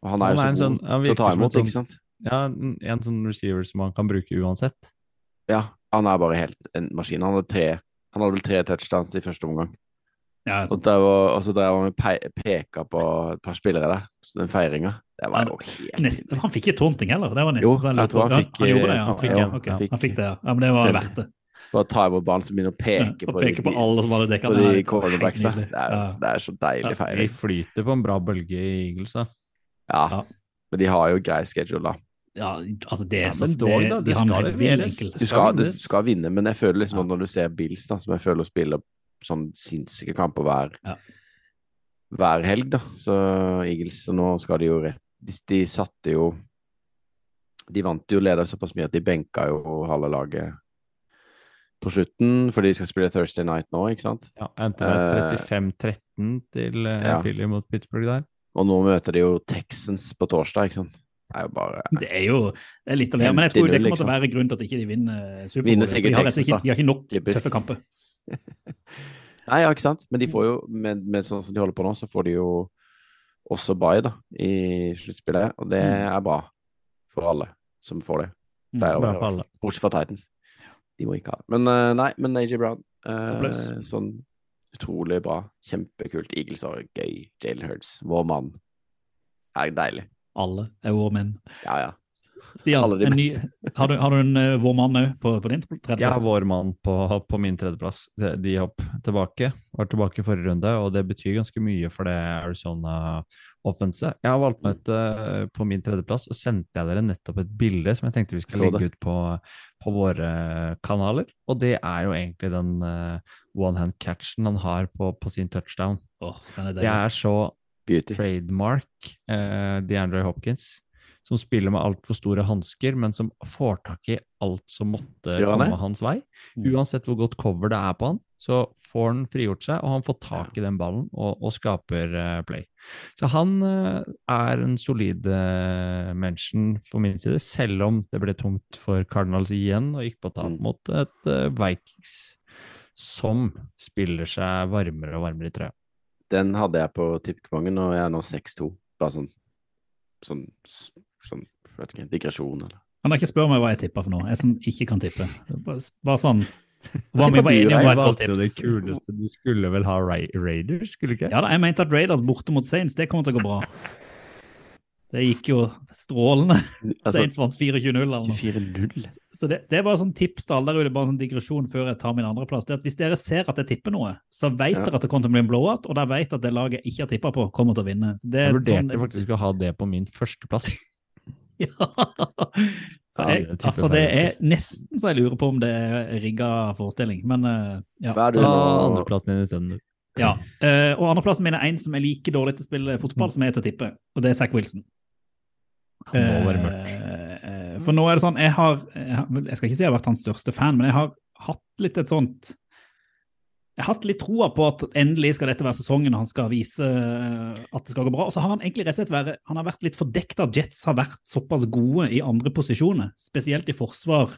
Og han er jo er så sånn- god sånn, til å ta imot, sånn- ikke sant? Ja, en, sånn receiver som man kan bruke uansett. Ja, han er bare helt en maskin. Han hadde, tre, han hadde vel tre touchdowns i første omgang. Ja, Og, der var, og så drev han og peka på et par spillere der. Så den feiringa, det var jo helt nesten, han fikk ikke taunting heller. Det var nesten Jo, sånn jeg tror han fikk, han gjorde det, ja. Han fikk, ja. ja, han fikk- han fikk det, ja. ja. Men det var verdt det. Bare ta imot ballen som begynner å peke ja, på peke på alle som hadde dekka de. Det cornerbacks der. Det er, det er så deilig feiring. De flyter på en bra bølge i Eagles, da. Ja. Ja. Men de har jo grei schedule, da. Ja, altså det er Ja, så men dog, da, det skal leveres. Du skal du skal vinne, men jeg føler liksom Ja. når du ser Bills, da, som jeg føler spiller sånn sinnssyke kamper hver, Ja. hver helg, da, så Eagles så nå skal de jo rett De, de satte jo De vant jo leder såpass mye at de benka jo halve laget på slutten, for de skal spille Thursday Night nå, ikke sant? Ja, Endte med Eh, 35-13 til eh, ja. Philly mot Pittsburgh der. Og nå møter de jo Texans på torsdag, ikke sant? Er jo bare Det er jo det er litt av det, men jeg tror det kommer til å være grunnen til at ikke de vinner Superbowl. Vinner for sikkert De har, ikke, de har ikke nok tøffe kamper. *laughs* Nei, ja, ikke sant? Men de får jo, med, med sånn som de holder på nå, så får de jo også bye da, i sluttspillet, og det Mm. er bra for alle som får det. Det Pleier å Bra for alle. Bortsett fra Titans. De må ikke ha det. Men eh, nei, men AJ Brown, eh, sånn utrolig bra, kjempekult. Eagles har gøy. Jalen Hurts, vår mann. Er deilig. Alle er våre menn. Ja, ja. Stian, en ny, *laughs* har, du, har du en uh, vår mann òg på, på din Jeg har tredjeplass? vår mann på, på min tredjeplass. De- De hopp tilbake. Var tilbake i forrige runde, og det betyr ganske mye for det Arizona-offenset. Jeg har valgt meg ut uh, på min tredjeplass, og sendte jeg dere nettopp et bilde som jeg tenkte vi skal legge ut på, på våre kanaler. Og det er jo egentlig den uh, one hand catchen han har på, på sin touchdown. Er Det er så Beauty. trademark eh, DeAndre Hopkins, som spiller med altfor store hansker, men som får tak i alt som måtte komme hans vei. Mm. Uansett hvor godt cover det er på han, så får han frigjort seg, og han får tak i den ballen og, og skaper eh, play. Så han eh, er en solid uh, mention for min side, selv om det ble tungt for Cardinals igjen og gikk på tap Mm. mot et eh, Vikings som spiller seg varmere og varmere i trøya. Den hadde jeg på tippekupongen, og jeg er nå 6-2. Bare sånn Sånn, sånn vet ikke, digresjon, eller Kan dere ikke spørre meg hva jeg tipper for noe? Jeg som ikke kan tippe. Bare, bare sånn *laughs* Hva tipper vi var du, enige om var et godt tips. det kuleste. Du skulle vel ha Ra Raiders, skulle du ikke? Ja da, jeg mente at Raiders borte mot Saints, det kommer til å gå bra. *laughs* Det gikk jo strålende. Altså, Saints vant 24-0 eller noe. 24-0. Så det, det er bare sånn tips til alle der ute, bare sånn digresjon før jeg tar min andreplass. Det er at hvis dere ser at jeg tipper noe, så vet Ja. dere at det kommer til å bli en blowout, og dere vet at det laget jeg ikke har tippa på, kommer til å vinne. Det er Jeg vurderte sånn- faktisk å ha det på min førsteplass. *laughs* Ja. Så jeg, det altså, det er nesten så jeg lurer på om det er rigga forestilling, men eh, ja. Hva er det, da, andreplassen din isteden. du. ja. Uh, og andreplassen min er en som er like dårlig til å spille fotball som jeg er til å tippe, og det er Zack Wilson. Nå var det mørkt. Eh, eh, for nå er det sånn, jeg har, jeg skal ikke si jeg har vært hans største fan, men jeg har hatt litt et sånt Jeg har hatt litt troa på at endelig skal dette være sesongen og han skal vise eh, at det skal gå bra. Og så har han egentlig rett og slett vært, han har vært litt fordekt at Jets har vært såpass gode i andre posisjoner, spesielt i forsvar.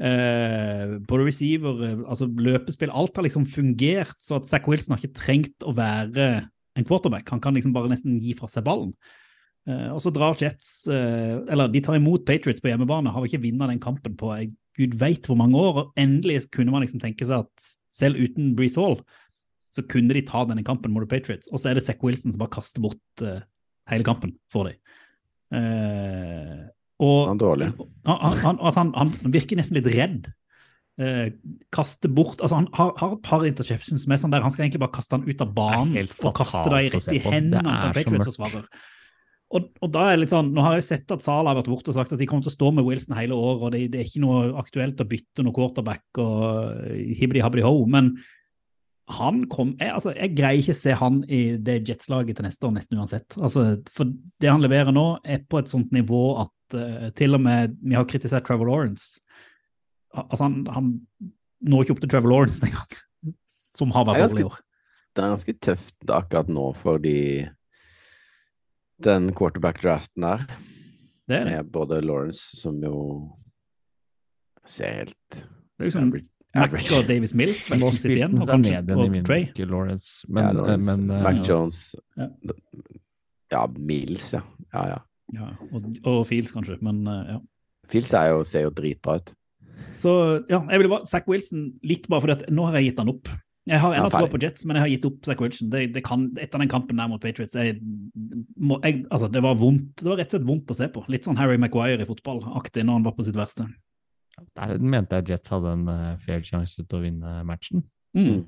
Eh, både receiver, altså løpespill, alt har liksom fungert, så at Zack Wilson har ikke trengt å være en quarterback. Han kan liksom bare nesten gi fra seg ballen. Eh, og så drar Jets eh, Eller de tar imot Patriots på hjemmebane, har ikke vunnet den kampen på jeg, gud veit hvor mange år. Og endelig kunne man liksom tenke seg at selv uten Breeze Hall, så kunne de ta denne kampen mot Patriots. Og så er det Zack Wilson som bare kaster bort uh, hele kampen for dem. Uh, og Han er dårlig. han, han, altså han, han virker nesten litt redd. Uh, kaste bort altså Han har, har et par interceptions som er sånn der han skal egentlig bare kaste han ut av banen og kaste det rett i på. Det hendene på er Patriots-forsvarer. Og, og da er det litt sånn, Nå har jeg jo sett at Sala har vært borte og sagt at de kommer til å stå med Wilson hele året, og det, det er ikke noe aktuelt å bytte noe quarterback og hibbidi-habbidi-ho, men han kom, jeg, altså, jeg greier ikke se han i det Jets-laget til neste år, nesten uansett. Altså, for det han leverer nå, er på et sånt nivå at uh, til og med Vi har kritisert Trevor Lawrence. Altså, han, han når ikke opp til Trevor Lawrence engang, *laughs* som har vært dårlig i år. Det er ganske tøft akkurat nå fordi den quarterback-draften der, Det er det. med både Lawrence, som jo ser helt Det er liksom average, Mac og Davis Mills vel, Nå som sitter spilte igjen, han og seg kanskje ned igjen i og min Trey. Ikke Lawrence. Men, ja, Lawrence, men uh, Mac ja. Jones Ja. Ja, Mills, ja. Ja, ja. Ja, og, og Fields, kanskje, men uh, ja. Fields er jo, ser jo dritbra ut. Så ja, jeg ville bare Zack Wilson litt bare fordi at nå har jeg gitt han opp. Jeg har ennå troa på Jets, men jeg har gitt opp Zack Wilson. Det, det kan, etter den kampen der mot Patriots jeg, må, jeg, altså, Det var vondt Det var rett og slett vondt å se på. Litt sånn Harry Maguire i fotball-aktig når han var på sitt verste. Der mente jeg Jets hadde en uh, fair sjanse til å vinne matchen. Mm.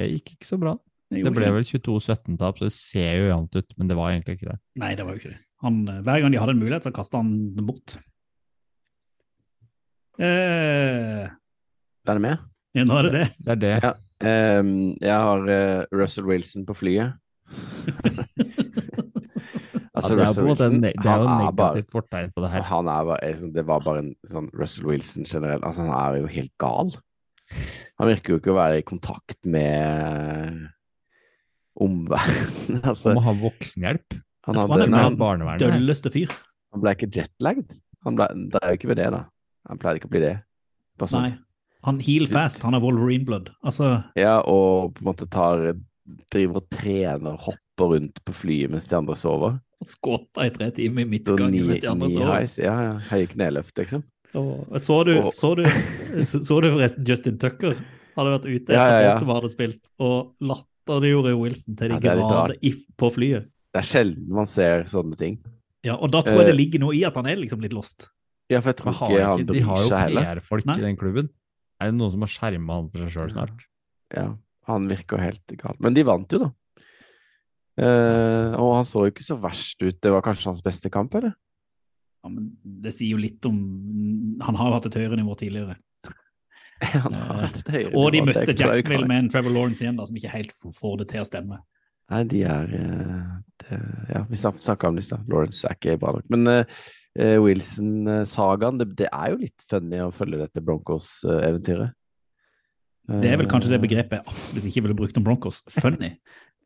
Det gikk ikke så bra. Det ble vel 22-17-tap, så det ser jo jevnt ut, men det var egentlig ikke det. Nei, det var jo ikke det. Han, eh, hver gang de hadde en mulighet, så kasta han den bort. Eh, Er det med? Ja, nå er det det. Det er det. Ja. Um, jeg har uh, Russell Wilson på flyet. *laughs* altså, ja, det er på Russell en måte en, Wilson, det er jo negativt fortegn på det her. Han er bare, det var bare en sånn Russell Wilson generelt. Altså, han er jo helt gal. Han virker jo ikke å være i kontakt med omverdenen. *laughs* Altså, Han må ha voksenhjelp. han, Jeg tror hadde, han er han, barnevernet. dølleste fyr. han ble ikke jetlagd. Han ble, det er jo ikke ved det, da. Han pleide ikke å bli det. Bare sånn. Nei. Han heal fast. Han har Wolverine blood. Altså, Ja, og på en måte tar Driver og trener, hopper rundt på flyet mens de andre sover. skåta i tre timer i midtgangen mens de andre sover. highs, ja, ja. Høye kneløft, liksom. Og Så du, Og- så, du, så, du forresten Justin Tucker hadde vært ute etter Ja, ja, ja. hadde spilt, og latterliggjorde Wilson til de Ja, det er grader if på flyet. Det er sjelden man ser sånne ting. Ja, og da tror jeg det Eh, ligger noe i at han er liksom litt lost. Ja, for jeg tror ikke han bryr seg heller. de har jo. PR-folk i den klubben. Er det noen som har skjerma han for seg sjøl snart? Ja, han virker helt gal. Men de vant jo, da. Eh, og han så jo ikke så verst ut. Det var kanskje hans beste kamp, eller? Ja, men det sier jo litt om Han har jo hatt et høyere nivå tidligere. *laughs* Han har hatt et høyere nivå. Og de møtte Jacksonville med en Trevor Lawrence igjen, da, som ikke helt får det til å stemme. Nei, de er eh, det, Ja, vi snakka om det i stad. Lawrence er ikke bra nok. Men eh, eh, Wilson-sagaen, det, det er jo litt funny å følge dette Broncos-eventyret. Det er vel kanskje det begrepet jeg absolutt ikke ville brukt om Broncos. Funny.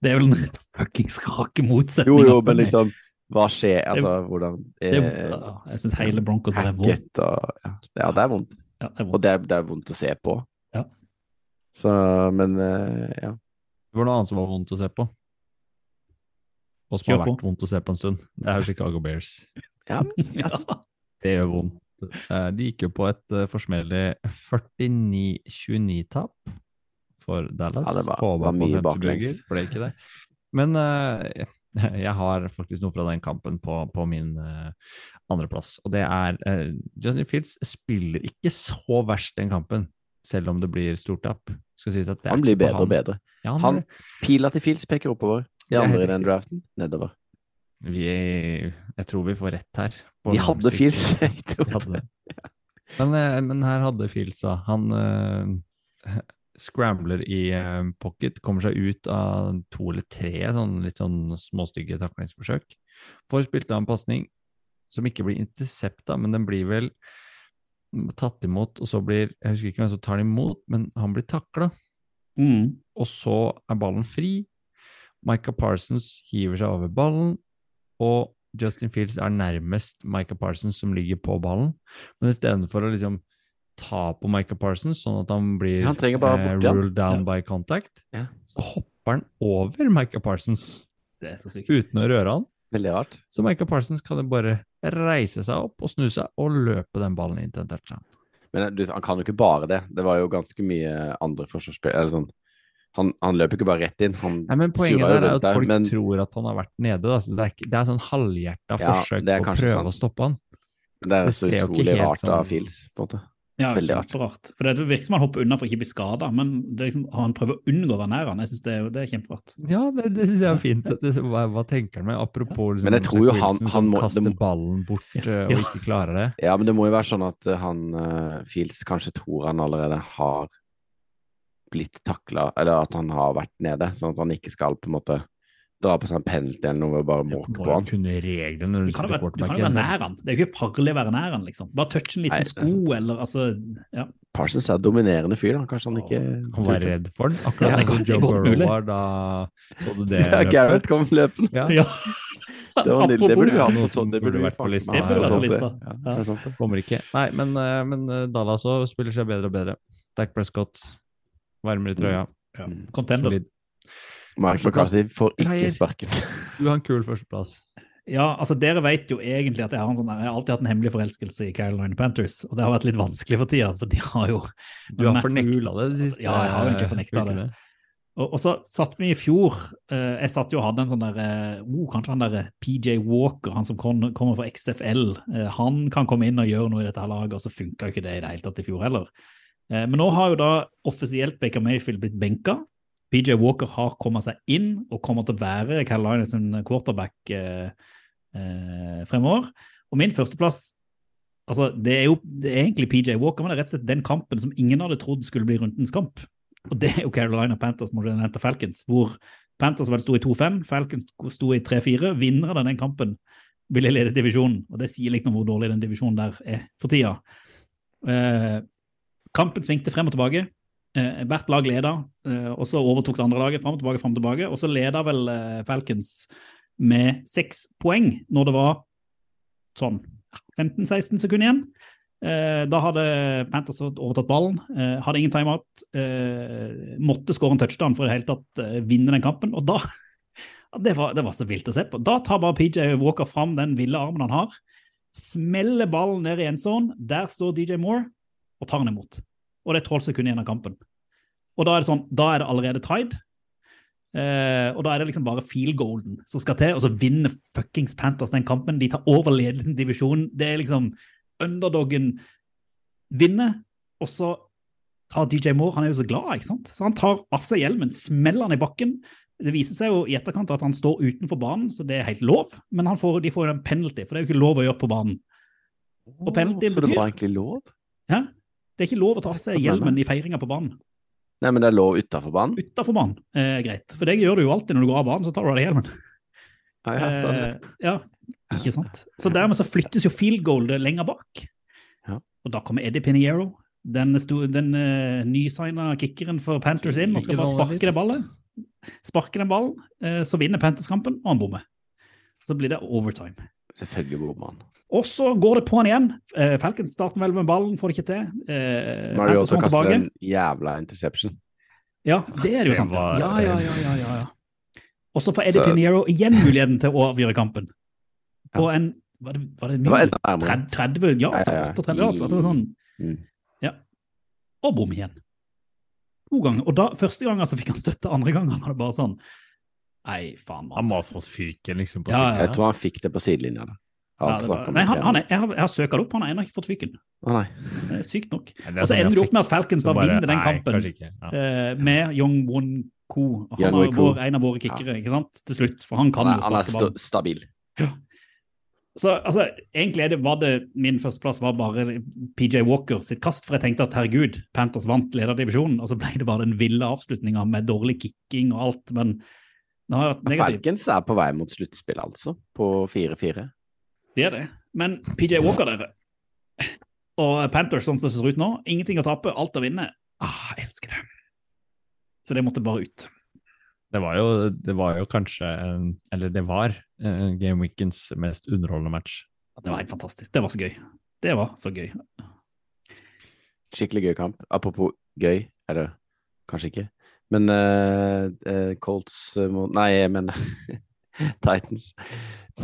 Det er vel den fuckings rake Jo, jo, men liksom Hva skjer? Altså, hvordan er, det, Jeg syns hele Broncos bare er vondt. Og ja, ja, det er vondt. Ja, det er Og det er, det er vondt å se på. Ja. Så, men eh, ja. Det var noe annet som var vondt å se på. Og som har vært vondt å se på en stund. Det er Chicago Bears. *laughs* ja altså, Ja. Det gjør vondt. Eh, De gikk jo på et forsmellig 49-29-tap for Dallas. Ja, det var- var mye 50 baklengs. ble ikke det. Men uh, *laughs* jeg har faktisk noe fra den kampen på, på min uh, andreplass. Og det er uh, Justin Fields spiller ikke så verst den kampen, selv om det blir stort tap. Skal sies at det er han blir bedre og bedre. Ja, han, Han, pila til Fields peker oppover. De andre i den draften nedover. Vi, jeg tror vi får rett her. *laughs* Vi hadde Fils. *laughs* Hadde. Men, eh, men her hadde Fields, da. Han uh, *laughs* scrambler i uh, pocket, kommer seg ut av to eller tre sånn litt sånn småstygge taklingsforsøk. Får spilt av en pasning som ikke blir intercepta, men den blir vel tatt imot, og så blir Jeg husker ikke hvem som tar den imot, men han blir takla. Mm. Og så er ballen fri. Micah Parsons hiver seg over ballen, og Justin Fields er nærmest Micah Parsons som ligger på ballen. Men istedenfor å liksom ta på Micah Parsons, sånn at han blir Han bort, eh, borti han. ruled down Ja. by contact, Ja. så hopper han over Micah Parsons Det så sykt. uten å røre han. Veldig rart. Så Micah Parsons kan bare reise seg opp og snu seg og løpe den ballen inn til en touchdown. Men eh, du, han kan jo ikke bare det. Det var jo ganske mye andre forsvarsspill eller sånn. Han, han løper ikke bare rett inn. Han Nei, men Poenget der er at folk men tror at han har vært nede. Da. Så det, er, ikke- det er sånn halvhjerta Ja, forsøk på å prøve sant. å stoppe han. men det er det så ikke utrolig rart rart av Fils, Fields, på en måte. Ja, Veldig rart. rart. For det virker som han hopper unna for ikke å bli skada, men det er liksom, han prøver å unngå å være nær han. Jeg synes det, er, det er kjemperart. Ja, det, det syns jeg er fint. Det, hva, hva tenker han med? Apropos liksom, Men jeg tror jo han- han må- kaster må- ballen bort ja. og ikke klarer det. Ja, men det må jo være sånn at eh, han uh, Fields kanskje tror han allerede har blitt takla, eller at han har vært nede, sånn at han ikke skal på en måte dra på seg en penalty eller noe og bare måke på han. kunne reglene Du du kan jo være, nær han. Det er jo ikke farlig å være nær han, liksom. Bare touch en liten Nei, sko, sko, eller altså ja. Parsons er dominerende fyr, da. Kanskje han ikke Han var redd for den, *laughs* akkurat Ja, sånn som Joe. Burrow var da Så du det? *laughs* Ja? Gareth kom løpende. Ja, ja. *laughs* Det, var det burde vi ha hatt Noe på sånn. Det burde vært på lista. Det burde vært på lista. Ja, Ja. det er sant det. kommer ikke. Nei, men, eh, men eh, Dallas òg spiller seg bedre og bedre. Dak Prescott varmer i trøya. Ja. Contender. Solid. Mike McCarthy får ikke sparken. *laughs* Du har en kul førsteplass. Ja, altså dere vet jo egentlig at jeg har, en sånn, jeg har alltid hatt en hemmelig forelskelse i Carolina Panthers, og det har vært litt vanskelig for tida, for de har jo Du har fornekta det de siste Ja, jeg har jo egentlig fornektet det. Og, og så satt vi i fjor eh, Jeg satt jo og hadde en sånn der eh, oh, Kanskje han der eh, PJ Walker, han som kom, kommer fra XFL, eh, han kan komme inn og gjøre noe i dette laget, og så funka jo ikke det i det hele tatt i fjor heller. Eh, men nå har jo da offisielt Baker Mayfield blitt benka. PJ Walker har kommet seg inn og kommer til å være Carolina sin quarterback eh, eh, fremover. Og min førsteplass altså det er jo det er egentlig PJ Walker, men det er rett og slett den kampen som ingen hadde trodd skulle bli rundens kamp. Og det er jo Carolina Panthers mot Atlanta Falcons, hvor Panthers vel sto i 2-5, Falcons sto i 3-4. Vinneren av den kampen ville lede divisjonen, og det sier litt om hvor dårlig den divisjonen der er for tida. Eh, kampen svingte frem og tilbake. Eh, hvert lag leda, eh, og så overtok det andre laget frem og tilbake, frem og tilbake. Og så leda vel eh, Falcons med seks poeng når det var sånn 15-16 sekunder igjen. Da hadde Panthers overtatt ballen, hadde ingen timeout, måtte skåre en touchdown for i det hele tatt vinne den kampen. Og da *laughs* det, var, det var så vilt å se på. Da tar bare PJ Walker fram den ville armen han har, smeller ballen ned i endzone. Der står DJ Moore og tar den imot. Og det er 12 sekunder igjen av kampen. Og da er det sånn, da er det allerede tied. Eh, og da er det liksom bare field golden som skal til, og så vinner fuckings Panthers den kampen. De tar over ledelsen i divisjonen. Det er liksom underdoggen vinner, og så tar DJ Moore Han er jo så glad, ikke sant? Så han tar av seg hjelmen, smeller han i bakken. Det viser seg jo i etterkant at han står utenfor banen, så det er helt lov. Men han får, de får jo en penalty, for det er jo ikke lov å gjøre på banen. Og penalty Så det var egentlig lov? ja, Det er ikke lov å ta av seg hjelmen i feiringa på banen. Nei, men det er lov utafor banen? Utafor banen eh, greit, for det gjør du jo alltid når du går av banen, så tar du av deg hjelmen. Ja, ja, sånn. Eh, ja, ikke sant. Så dermed så flyttes jo field goal lenger bak. Ja. Og da kommer Eddie Piniero, den, den uh, nysigna kickeren for Panthers inn, og skal bare sparke det ballet. Sparke den ballen, eh, så vinner Panthers kampen, og han bommer. Så blir det overtime. Selvfølgelig bommer han. Og så går det på han igjen. Eh, Falcons starter vel med ballen, får det ikke til. Eh, har også kaster tilbake. en jævla interception. Ja, det er det jo sant. Ja, ja, ja, ja, ja, ja. Og så får Eddie Så- Piniero igjen muligheten til å avgjøre kampen. *laughs* På en Var det, var det Det var mye? enda nærmere. 30, 30 ja, altså Ja, ja, ja. 38 yards, altså sånn. Mm. Ja. Og bom igjen. To ganger. Og da, første gangen så fikk han støtte, andre gangen var det bare sånn Nei, faen, Han må ha fått fyken liksom på Ja, ja, ja. Jeg tror han fikk det på sidelinja. da. Ja, Alt det var var, nei, han, han er, jeg har, jeg har søkt opp, han har ennå ikke fått fyken. Å nei. Det er sykt nok. Og så sånn ender det opp med at Falcons da vinner den nei, kampen. ikke. Ja. Eh, med Young Won Ko. Han Young er vår, en av våre kickere, ikke sant, til slutt. For han kan Han jo er, han er stabil. Så altså, egentlig er det, var det min førsteplass var bare PJ Walker sitt kast, for jeg tenkte at herregud, Panthers vant lederdivisjonen, og så ble det bare den ville avslutninga med dårlig kicking og alt, men nå har jeg vært negativ. Falcons er på vei mot sluttspill, altså. På 4-4. Det er det. Men PJ Walker, dere, *laughs* og Panthers sånn som det ser ut nå, ingenting å tape, alt å vinne. Ah, jeg elsker det. Så det måtte bare ut. Det var, jo, det var jo kanskje Eller det var Game Weekends mest underholdende match. Det var helt fantastisk. Det var så gøy. Det var så gøy. Skikkelig gøy kamp. Apropos gøy, er det kanskje ikke. Men uh, uh, Colts uh, mot Nei, jeg mener *laughs* *laughs* Titans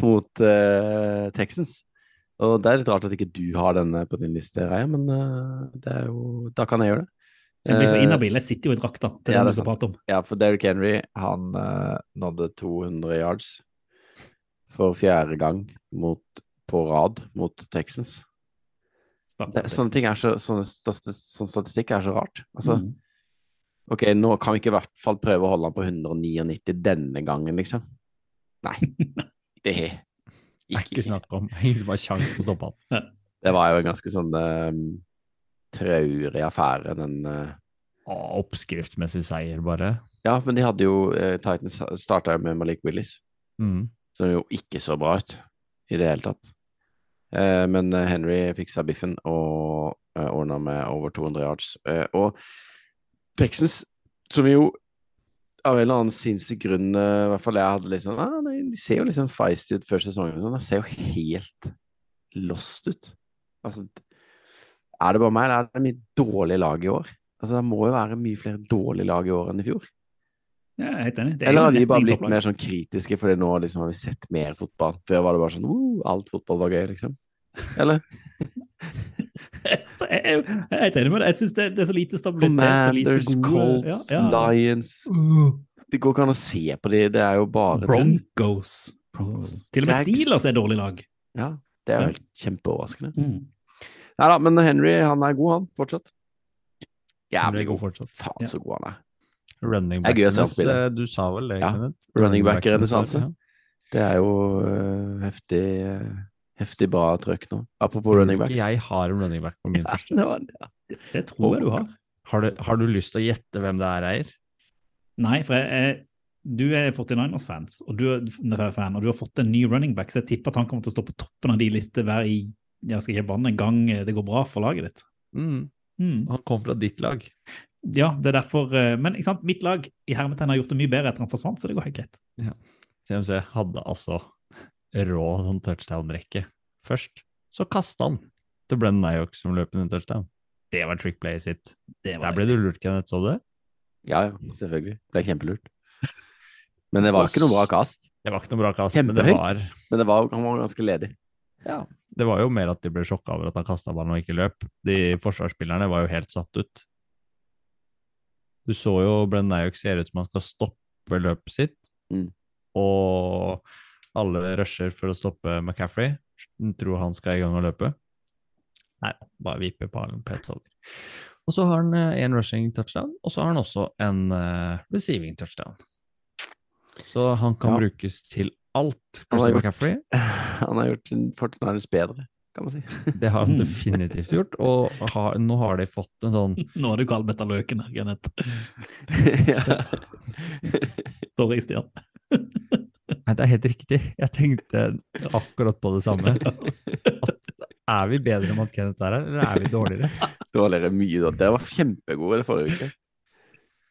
mot uh, Texans. Og det er litt rart at ikke du har denne på din liste, Reia, men uh, det jo Da kan jeg gjøre det. Jeg blir for Eh, inhabil. Jeg sitter jo i drakta. Er ja, det vi prate om. Ja, for Derrick Henry, han uh, nådde 200 yards for fjerde gang mot, på rad mot Texans. Det, sånne ting er så, sånne, sånn statistikk er så rart. Altså, Mm. ok, nå kan vi ikke i hvert fall prøve å holde han på 199 denne gangen, liksom. Nei, *laughs* det er ikke snakk om. Ingen som har kjangs til å stoppe han. Det var jo en ganske sånn um, traurig affære, den uh... Å, Oppskriftsmessig seier, bare. Ja, men de hadde jo uh, Titans starta med Malik Willis, Mm. som jo ikke så bra ut i det hele tatt. Uh, men eh, Henry fiksa biffen og uh, ordna med over 200 yards. Eh, og Texans, som jo av en eller annen sinnssyk grunn, eh, i hvert fall jeg hadde sånn ah, De ser jo liksom feisty ut før sesongen. Sånn. De ser jo helt lost ut. Altså, er det bare meg, eller er det mye dårlige lag i år? Altså, Det må jo være mye flere dårlige lag i år enn i fjor. Ja, jeg er helt enig. Det er Eller har vi bare blitt mer sånn kritiske fordi nå liksom har vi sett mer fotball? Før var det bare sånn uh, alt fotball var gøy, liksom. Eller? *laughs* *laughs* Så jeg, jeg, jeg er helt enig med deg. Jeg syns det, det er så lite stabilitet. Commanders, lite gode- Colts, ja, ja. Lions Det går ikke an å se på de, det er jo bare. Broncos. Broncos. Til og med. Steelers er dårlig lag. Ja, det er Ja. jo helt kjempeoverraskende. Mm. Nei da, men Henry han er god, han, fortsatt. Han Jævlig god fortsatt. Faen, så god han er. Running back er gøy å se back-enes, eh, Du sa vel det, Ja. Running back back-enes, renessanse. ja. Det er jo uh, heftig øh, heftig bra trøkk nå. Apropos running backs. Jeg har en running back på min *laughs* Ja, første. det var, ja. Det tror jeg du har. Har du, har du lyst til å gjette hvem det er, Eier? Nei, for jeg, jeg, du er 49ers-fans, og du fan, og du har fått en ny running back, så jeg tipper at han kommer til å stå på toppen av de listene hver i jeg skal ikke banne en gang det går bra for laget ditt. Mm. Mm. Han kom fra ditt lag. Ja, det er derfor eh, Men ikke sant, mitt lag i hermetegn har gjort det mye bedre etter han forsvant, så det går helt greit. CMC hadde altså rå sånn touchdown-rekke først. Så kasta han til Brennan Nyhock som løp inn en touchdown. Det var trickplayet sitt. Det Der ble du lurt, Kenneth, så du det? ja, ja, selvfølgelig. Ble kjempelurt. *laughs* Men det var ikke noe bra kast. Det var ikke noe bra kast, men det var, Men det var, han var ganske ledig. det var jo mer at de ble sjokka over at han kasta ballen og ikke løp. De forsvarsspillerne var jo helt satt ut. Du så jo Brenn Nyhock ser ut som han skal stoppe løpet sitt, Mm. og alle rusher for å stoppe McCaffrey. Tror han skal i gang og løpe. Nei, bare vippe ballen pent over. Og så har han én rushing touchdown, og så har han også en eh, receiving touchdown. Så han kan Ja. brukes til alt. Han har Christian gjort- McCaffrey. *laughs* Han har gjort Fortinarius bedre, kan man si. *laughs* Det har han definitivt gjort, og har, nå har de fått en sånn *laughs* Nå har du kalt Betta Løken Kenneth. Sorry, Stian. Nei, det er helt riktig. Jeg tenkte akkurat på det samme. *laughs* At er vi bedre enn at Kenneth er her, eller er vi dårligere? Dårligere mye da. Dere var kjempegode det forrige uke.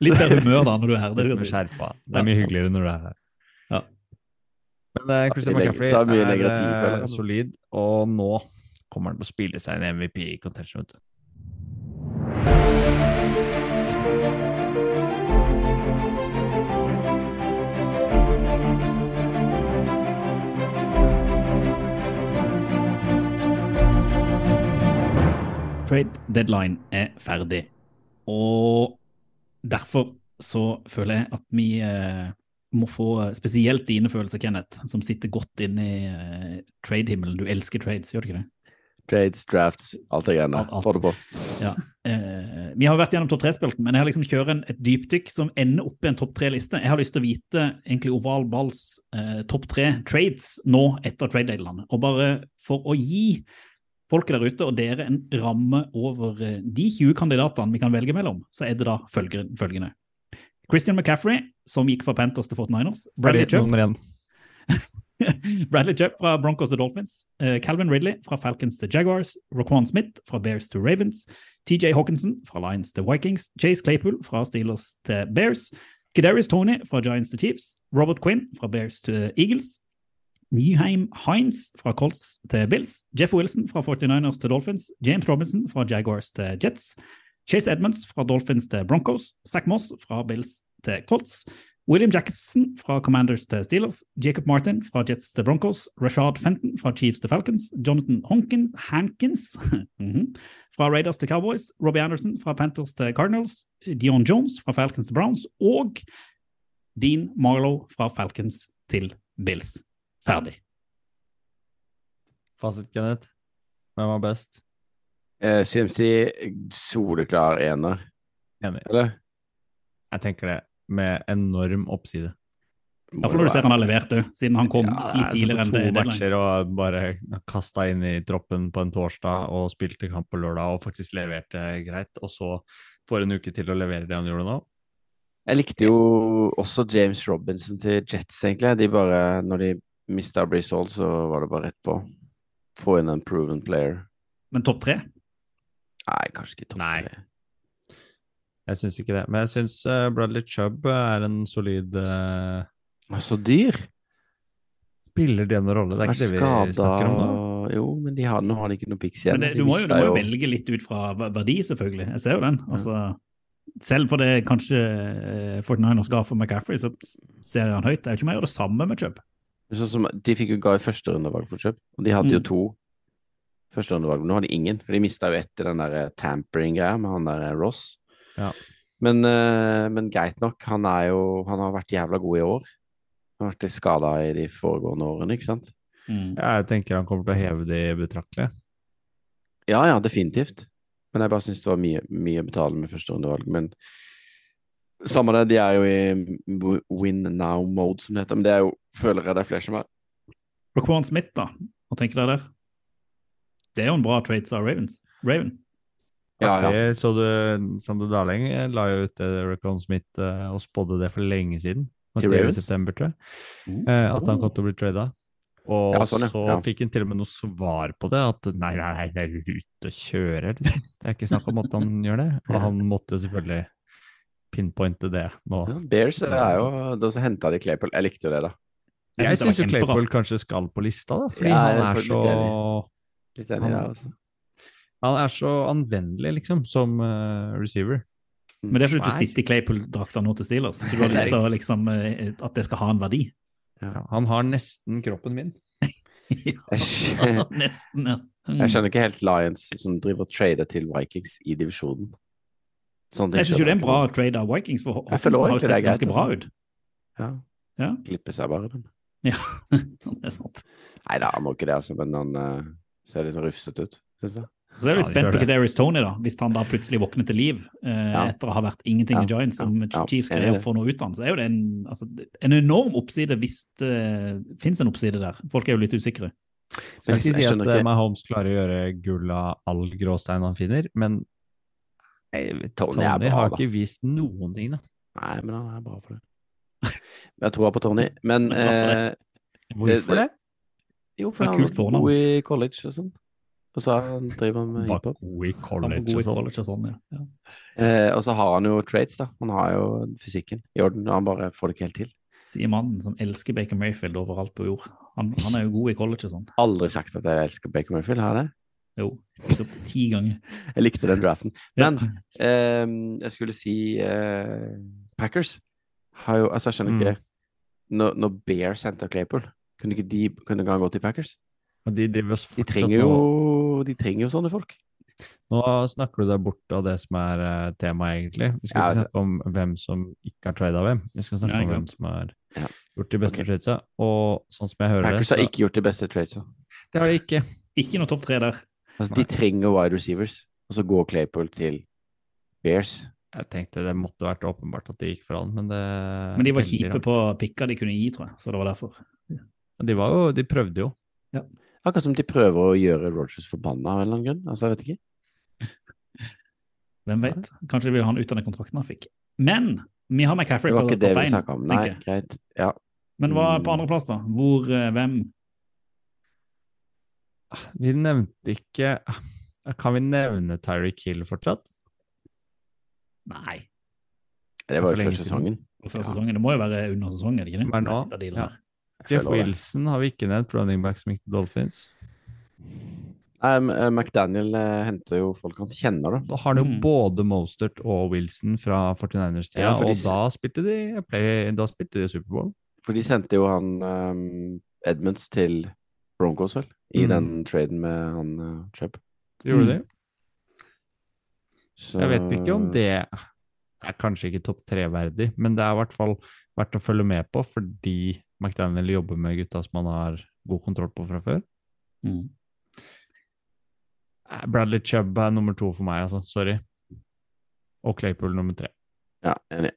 Litt mer humør da når du er her. Det Det er skjerpa. Det er mye hyggeligere når du er her. Ja. Men uh, Christian McCaffrey tar er eh, jeg. solid, og nå kommer han til å spille seg en MVP Trade deadline er ferdig. Og derfor så føler jeg at vi eh, må få spesielt dine følelser, Kenneth, som sitter godt inne i eh, trade-himmelen. Du elsker trades, gjør du ikke det? Trades, drafts, alt det greiene. Få det på. Ja. Eh, vi har vært gjennom topp tre-spelten, men jeg har liksom kjørt en, et dypdykk som ender opp i en topp tre-liste. Jeg har lyst til å vite egentlig Oval Balls eh, topp tre trades nå etter trade-delene. Og bare for å gi folket der ute og dere en ramme over eh, de 20 kandidatene vi kan velge mellom, så er det da følgende. Christian McCaffrey, som gikk fra Panthers til 49ers. Bradley Chubb. *laughs* Bradley Chubb fra Broncos til Dolphins. eh, Calvin Ridley fra Falcons til Jaguars. Roquan Smith fra Bears til Ravens. TJ Hawkinson fra Lions til Vikings. Chase Claypool fra Steelers til Bears. Kadarius Tony fra Giants til Chiefs. Robert Quinn fra Bears til Eagles. Nyheim Hines fra Colts til Bills. Jeff Wilson fra 49ers til Dolphins. James Robinson fra Jaguars til Jets. Chase Edmonds fra Dolphins til Broncos. Zach Moss fra Bills til Colts. William Jackson fra Commanders til Steelers, Jacob Martin fra Jets til Broncos, Rashad Fenton fra Chiefs til Falcons, Jonathan Honkins, Hankins *laughs* mhm, fra Raiders til Cowboys, Robbie Anderson fra Panthers til Cardinals, Dion Jones fra Falcons til Browns og Dean Marlow fra Falcons til Bills. Ferdig. Fasit, Kenneth. Hvem var best? Eh, CMC, soleklar ener, Enig. eller? Jeg tenker det, med enorm oppside. Ja, for når du ser han har levert du, siden han kom Ja, litt tidligere enn det. to matcher og bare kasta inn i troppen på en torsdag og spilte kamp på lørdag og faktisk leverte greit, og så får en uke til å levere det han gjorde nå. Jeg likte jo også James Robinson til Jets, egentlig. De bare, når de mista Brisol, så var det bare rett på. Få inn en proven player. Men topp tre? Nei, kanskje ikke topp Nei. tre. Jeg syns ikke det, men jeg syns Bradley Chubb er en solid uh, Så dyr! Spiller det noen rolle? Det er ikke det vi snakker om nå. Jo, men de har, nå har de ikke noe pics igjen. Men det, du, må jo, du må jo velge litt ut fra verdi, selvfølgelig. Jeg ser jo den. Altså, selv for det kanskje eh, 49ers ga for McCaffrey, så ser jeg han høyt. Det er jo ikke mer gjøre det samme med Chubb. Sånn som, de fikk jo ga i første rundevalg for kjøp, og de hadde jo Mm. to første rundevalg. Nå har de ingen, for de mista jo etter den der eh, tampering-greia med han der eh, Ross. Ja. Men, eh, men greit nok, han er jo Han har vært jævla god i år. Han har vært litt skada i de foregående årene, ikke sant? Mm. Jeg tenker han kommer til å heve det betraktelig. Ja, ja, definitivt. Men jeg bare syns det var mye, mye å betale med første rundevalg. Men samme det, de er jo i win now-mode, som det heter. Men det er jo, føler jeg det er flere som er. Raquan Smith, da? Hva tenker dere der? Det er jo en bra trade, av Ravens. Raven. Ja, ja. Det så du Sander Darling eh, la jo ut Raquan Smith eh, og spådde det for lenge siden. Til Ravens? september, tror jeg. Mm. at han kom til å bli trada. Og Ja, sånn, ja. så Ja. fikk han til og med noe svar på det. At nei, nei, nei, det er ute og kjører. liksom. Det er ikke snakk om at han gjør det. Og *laughs* han måtte jo selvfølgelig pinpointe det nå. Ja, Bears er jo Da så henta de Claypool. Jeg likte jo det, da. Jeg synes syns Claypool kanskje skal på lista, da. Fordi Ja, han er litt så Litt enig Han- der. Han er så anvendelig, liksom, som uh, receiver. Men det er fordi du sitter i Claypool-drakta nå til Steelers, så du har lyst til liksom, eh, at det skal ha en verdi. Ja, han har nesten kroppen min. *laughs* Jeg *laughs* Nesten, ja. Mm. jeg skjønner ikke helt Lions som driver og trader til Vikings i divisjonen. Sånne ting Jeg syns jo det er en bra trade av Vikings, for Jeg Hawkinson har jo sett ganske bra altså. ut. Ja. Ja. Klippe seg bare. Men. Ja, *laughs* det er sant. Nei da, han må ikke det, altså. Men han uh, ser litt sånn rufsete ut, syns jeg. Så er jeg litt Ja, spent på Kaderi's Kadarius Tony, da. Hvis han da plutselig våkner til liv eh, Ja. etter å ha vært ingenting Ja, i Giants, som ja, ja, Chiefs greier å få noe ut av så er jo det en, altså, en enorm oppside hvis det fins en oppside der. Folk er jo litt usikre. Skal Men ikke si at eh, ikke- Mahomes klarer å gjøre gull av all gråstein han finner, men Tony, Tony bra, har ikke vist noen ting, da. Nei, men han er bra for det. Jeg tror på Tony. Men eh, Hvorfor det? Jo, for han er var god i college og sånn. Og så han driver han med hiphop. god i college og sånn. college og sånn, ja. ja. Eh, og så har han jo traits, da. Han har jo fysikken i orden. og Han bare får det ikke helt til. Sier mannen som elsker Baker Mayfield overalt på jord. Han, han er jo god i college og sånn. Aldri sagt at jeg elsker Baker Mayfield, har jeg det? Jo, sikkert ti ganger. Jeg likte den draften. *laughs* Ja. Men eh, jeg skulle si eh, Packers har jo Altså, jeg skjønner Mm. ikke Når, når Bears henter Claypool, kunne ikke de kunne ikke han gå til Packers? Og de driver De trenger jo De trenger jo sånne folk. Nå snakker du deg bort av det som er uh, temaet, egentlig. Vi skal Ja, ikke snakke om hvem som ikke har trada hvem. Vi skal snakke Ja, om hvem som har Ja. gjort de beste okay. tradesa. Og sånn som jeg hører Packers det, har ikke gjort de beste tradesa. Det har de ikke. Ikke noe topp tre der. Altså, de trenger wide receivers, og så går Claypool til Bears. Jeg tenkte det måtte vært åpenbart at det gikk for han, men det Men de var kjipe på pikka de kunne gi, tror jeg. Så det var derfor. De var jo De prøvde jo. Akkurat som de prøver å gjøre Rogers forbanna av en eller annen grunn. Altså, jeg vet ikke. *laughs* Hvem vet? Kanskje de vil ha han ut av den kontrakten han fikk. Men vi har McCaffrey Det på var ikke det topp vi én, snakka om. Nei, tenker jeg. greit. Ja. Men hva er på Mm. andreplass, da? Hvor, eh, hvem? Vi nevnte ikke Kan vi nevne Tyreek Hill fortsatt? Nei, Det var jo før sesongen. Før sesongen. Det må jo være under sesongen, er det ikke det? Men nå- ja. Jeff. Wilson har vi ikke nevnt, running back som gikk til Dolphins. Um, uh, McDaniel uh, henter jo folk han kjenner, da. Da har de jo Mm. både Mostert og Wilson fra 49ers-tida, Ja, de og da spilte de play, da spilte de Superbowl. For de sendte jo han um, Edmunds til Broncos, vel? I Mm. den traden med han uh, Chubb. Gjorde Mm. de? Så Jeg vet ikke om det er kanskje ikke topp tre-verdig, men det er i hvert fall verdt å følge med på, fordi McDaniel jobber med gutta som han har god kontroll på fra før. Mm. Eh, Bradley Chubb er nummer to for meg, altså. Sorry. Og Claypool nummer tre. Ja, enig.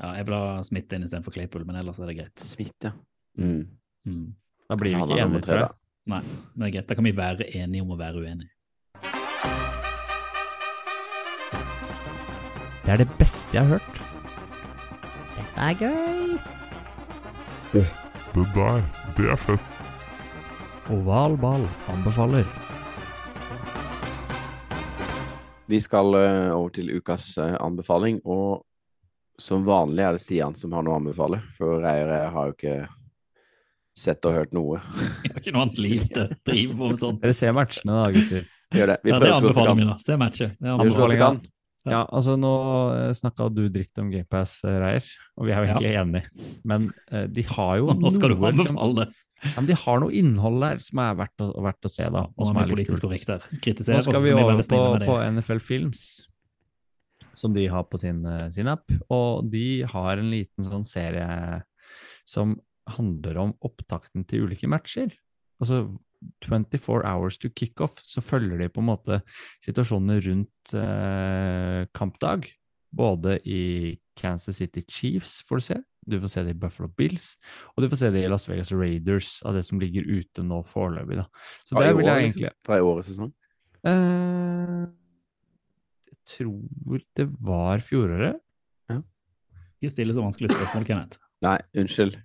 Ja, jeg vil ha Smith inn istedenfor Claypool, men ellers er det greit. Smith, ja. Mm. Mm. Da blir vi ikke enige, tre, tror da. jeg. Nei, det er greit. Da kan vi være enige om å være uenige. Det er det beste jeg har hørt. Dette er gøy. Det der, det er fett. Oval ball anbefaler. Vi skal uh, over til ukas uh, anbefaling, og som vanlig er det Stian som har noe å anbefale, for jeg har jo ikke sett og hørt noe. *laughs* Jeg har ikke noe annet liv til å drive på med sånt. Dere ser matchene da, gutter. Gjør det. Vi Ja, det anbefaler vi, da. Se matchet. Det vi Anbefalinga. Ja, altså nå snakka du dritt om GamePass, Reier, og vi er jo Ja. egentlig enige. Men eh, de har jo *laughs* Nå skal du anbefale det. ja, men De har noe innhold der som er verdt å, verdt å se, da. Og som er er politisk korrekt der. Kritisere, Nå skal vi over på, det. på NFL Films, som de har på sin, eh, sin app. Og de har en liten sånn serie som handler om opptakten til ulike matcher. Altså 24 hours to kickoff, så følger de på en måte situasjonene rundt eh, kampdag. Både i Kansas City Chiefs, får du se. Du får se det i Buffalo Bills, og du får se det i Las Vegas Raiders, av det som ligger ute nå foreløpig. da. Så det vil jeg liksom. egentlig Fra i årets sesong. Eh, jeg tror det var fjoråret. Ikke still så vanskelige spørsmål, Kenneth. Nei, unnskyld.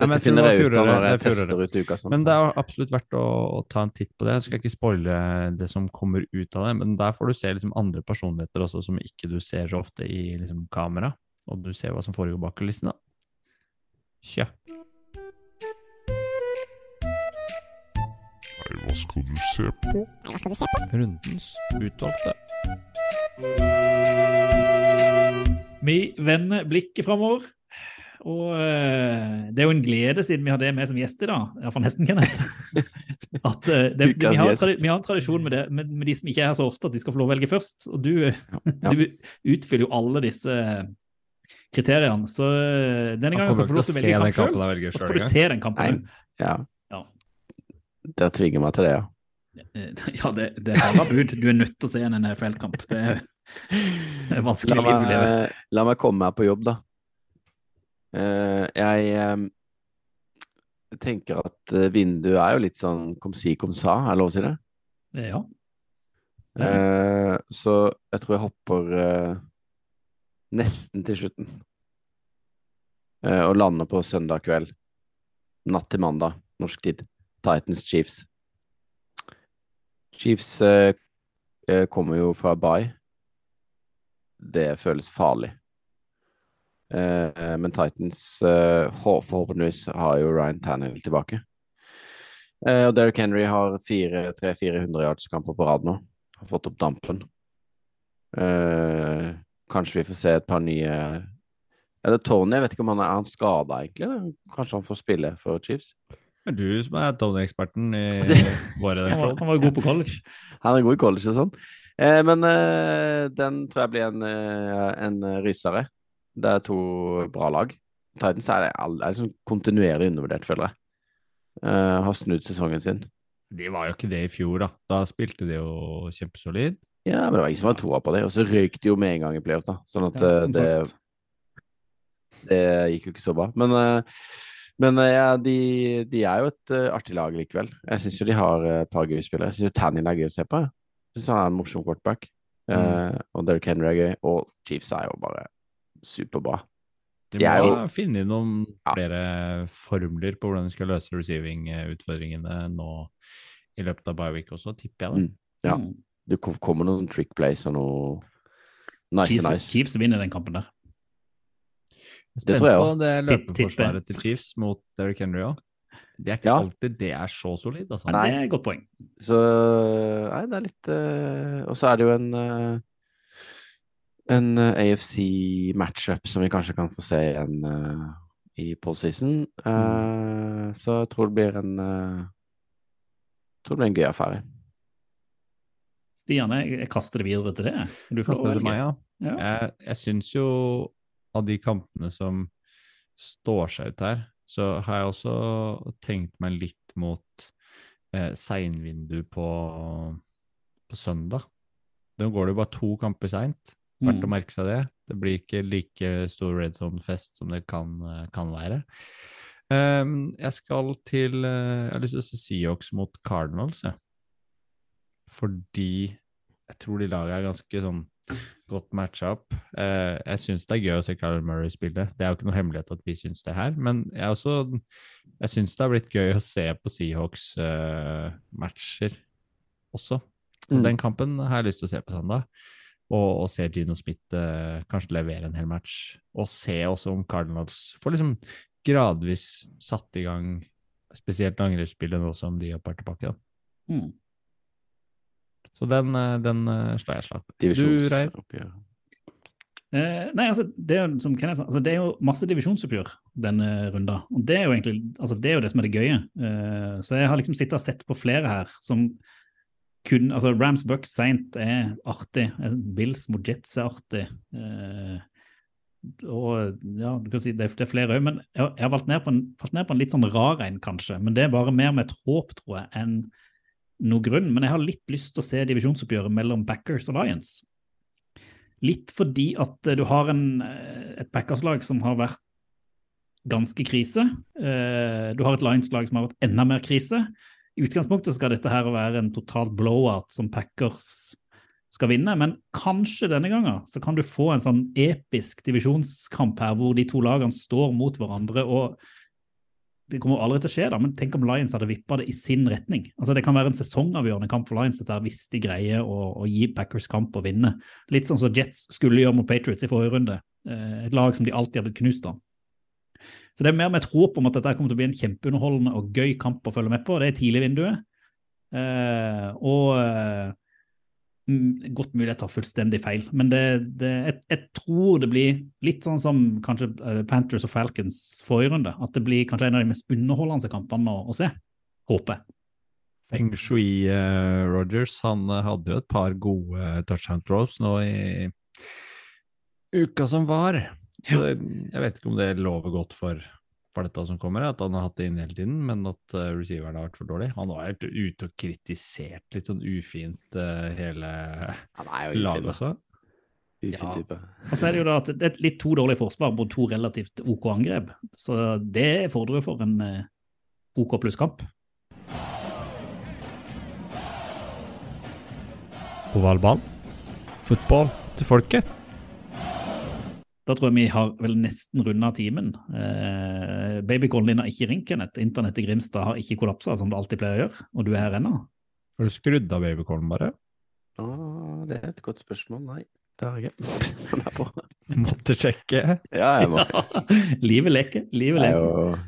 Dette jeg finner det jeg ut av når jeg er tester ut uka. Sånn. Men det er absolutt verdt å, å ta en titt på det. Jeg skal ikke spoile det som kommer ut av det, men der får du se liksom andre personligheter også som ikke du ser så ofte i liksom, kamera. Og du ser hva som foregår bak kulissene. Tja. Nei, hva skal du se på? Hva skal du se på? Rundens utvalgte. Vi vender blikket framover. Og uh, det er jo en glede, siden vi har det med som gjest i dag, iallfall nesten, Kenneth. *laughs* At uh, det, vi, har, vi har en tradisjon med det med, med de som ikke er her så ofte, at de skal få lov å velge først. Og du, ja. du utfyller jo alle disse kriteriene. Så eh, denne gangen får du lov til å velge kamp selv, sjøl. Og så får du se den kampen. Nei. Ja. Ja. Det tvinger meg til det, ja. *laughs* Ja, det, det er harde bud. Du er nødt til å se en NFL-kamp. Det er, det vanskelig La liv å leve. meg, la meg komme meg på jobb, da. Eh, jeg eh, tenker at eh, vinduet er jo litt sånn kom si, kom sa, er det lov å si det? Ja. Eh, så jeg tror jeg hopper eh, nesten til slutten. Eh, og lander på søndag kveld. Natt til mandag, norsk tid. Titans Chiefs. Chiefs kommer jo fra Bay. Det føles farlig. Eh, men Titans eh, forhåpentligvis har jo Ryan Tannehill tilbake. Eh, og Derrick Henry har 300-400 yards-kamper på rad nå. Har fått opp dampen. Eh, kanskje vi får se et par nye Eller Tony, jeg vet ikke om han er, er skada egentlig? Eller? Kanskje han får spille for Chiefs? Det er du som er Tony-eksperten i *laughs* vår redaksjon. han var jo god på college. *laughs* Han er god i college og sånn. Eh, men den tror jeg blir en, en rysere. Det er to bra lag. Titans er, er liksom kontinuerlig undervurdert, føler jeg. Uh, har snudd sesongen sin. De var jo ikke det i fjor, da. Da spilte de jo kjempesolid. Ja, men det var ingen som hadde troa på det. Og så røyk de jo med en gang i playoff, da. Sånn at Ja, eh, det, det gikk jo ikke så bra. Men, eh, men ja, de, de er jo et artig lag likevel. Jeg syns jo de har et par gøye spillere. Jeg syns Tannin er gøy å se på. Jeg syns han er en morsom quarterback. Eh, og Derrick Henry er gøy. Og Chiefs er jo bare superbra. De må jo- finne noen Ja. flere formler på hvordan de skal løse receiving-utfordringene nå i løpet av bye week også, tipper jeg. da. Mm. Ja. Det kommer noen trick plays og noe nice Chiefs, nice. Chiefs vinner den kampen der. Spent tror jeg på også. det løpeforsvaret til Chiefs mot Derrick Henry òg. Det er ikke Ja. alltid det er så solid, altså. Nei, det er et godt poeng. Så Nei, det er litt uh... Og så er det jo en eh, en eh, AFC-matchup som vi kanskje kan få se igjen uh, i postseason. Uh, så jeg tror det blir en uh, tror det blir en gøy affære. Stian, jeg, jeg kaster det videre til det. Du får Kaster det meg, ja. Ja. Jeg, jeg syns jo av de kampene som står seg ut her, så har jeg også tenkt meg litt mot eh, seinvindu på, på søndag. Nå går det jo bare to kamper seint. Verdt å Mm. merke seg det. Det blir ikke like stor red zone-fest som det kan, eh, kan være. Um, jeg skal til eh, Jeg har lyst til å se Seahawks mot Cardinals, jeg. Fordi jeg tror de lagene er ganske sånn godt matcha opp. Uh, jeg syns det er gøy å se Carl Murray spille. Det er jo ikke noe hemmelighet at vi syns det her, men jeg, også, jeg syns det har blitt gøy å se på Seahawks-matcher også. Så Mm. Den kampen har jeg lyst til å se på søndag. Og, og se Gino Smith eh, kanskje levere en hel match. Og se også om Cardinals får liksom gradvis satt i gang spesielt angrepsspillet nå som de hopper tilbake. Da. Mm. Så den, eh, den eh, slår jeg slag for. Du, Reiv? Eh, nei, altså, det er, som Kenneth sa, altså, det er jo masse divisjonsoppgjør denne runda. Og det er jo egentlig altså, det er jo det som er det gøye. Eh, så jeg har liksom sittet og sett på flere her som kun altså Rams Bucks seint er artig. Eh, Bills mot Jets er artig. Eh, og ja, du kan si det er, er flere òg, men jeg, jeg har valgt ned en, falt ned på en litt sånn rar en, kanskje. Men det er bare mer med et håp, tror jeg, enn noe grunn. Men jeg har litt lyst til å se divisjonsoppgjøret mellom Backers og Lions. Litt fordi at eh, du har en, eh, et Packers-lag som har vært ganske krise. Eh, Du har et Lions-lag som har vært enda mer krise. I utgangspunktet skal dette her være en totalt blowout som Packers skal vinne, men kanskje denne gangen så kan du få en sånn episk divisjonskamp her hvor de to lagene står mot hverandre. og det kommer aldri til å skje, da, men tenk om Lions hadde vippa det i sin retning. Altså Det kan være en sesongavgjørende kamp for Lions dette hvis de greier å, å gi Packers kamp og vinne. Litt sånn som Jets skulle gjøre mot Patriots i forrige runde. Eh, et lag som de alltid har blitt knust av. Så det er mer med et håp om at dette kommer til å bli en kjempeunderholdende og gøy kamp å følge med på. Det er tidlig vinduet. Eh, og mm, godt mulig jeg tar fullstendig feil, men det, det, jeg, jeg tror det blir litt sånn som kanskje eh, Panthers og Falcons forrige runde. At det blir kanskje en av de mest underholdende kampene å, å se. Håper jeg. Feng Shui eh, Rogers han hadde jo et par gode touchdown throws nå i uka som var. Så det- jeg vet ikke om det lover godt for, for dette som kommer, at han har hatt det inne hele tiden, men at uh, receiveren har vært for dårlig. Han var helt ute og kritisert litt sånn ufint uh, hele laget også. ufin Ja. Og så er det jo da at det er et litt to dårlige forsvar mot to relativt OK angrep. Så det fordrer jo for en eh, OK pluss-kamp. Ovalball. Fotball til folket. Da tror jeg vi har vel nesten runda timen. Eh, Babycallen din har ikke ringt, Kenneth. Internett i Grimstad har ikke kollapsa, som det alltid pleier å gjøre. Og du er her ennå. Har du skrudd av babycallen bare? Ah, det er et godt spørsmål. Nei, det har jeg ikke. *laughs* Måtte sjekke. Ja, jeg må. *laughs* livet leker. Livet Det er leker.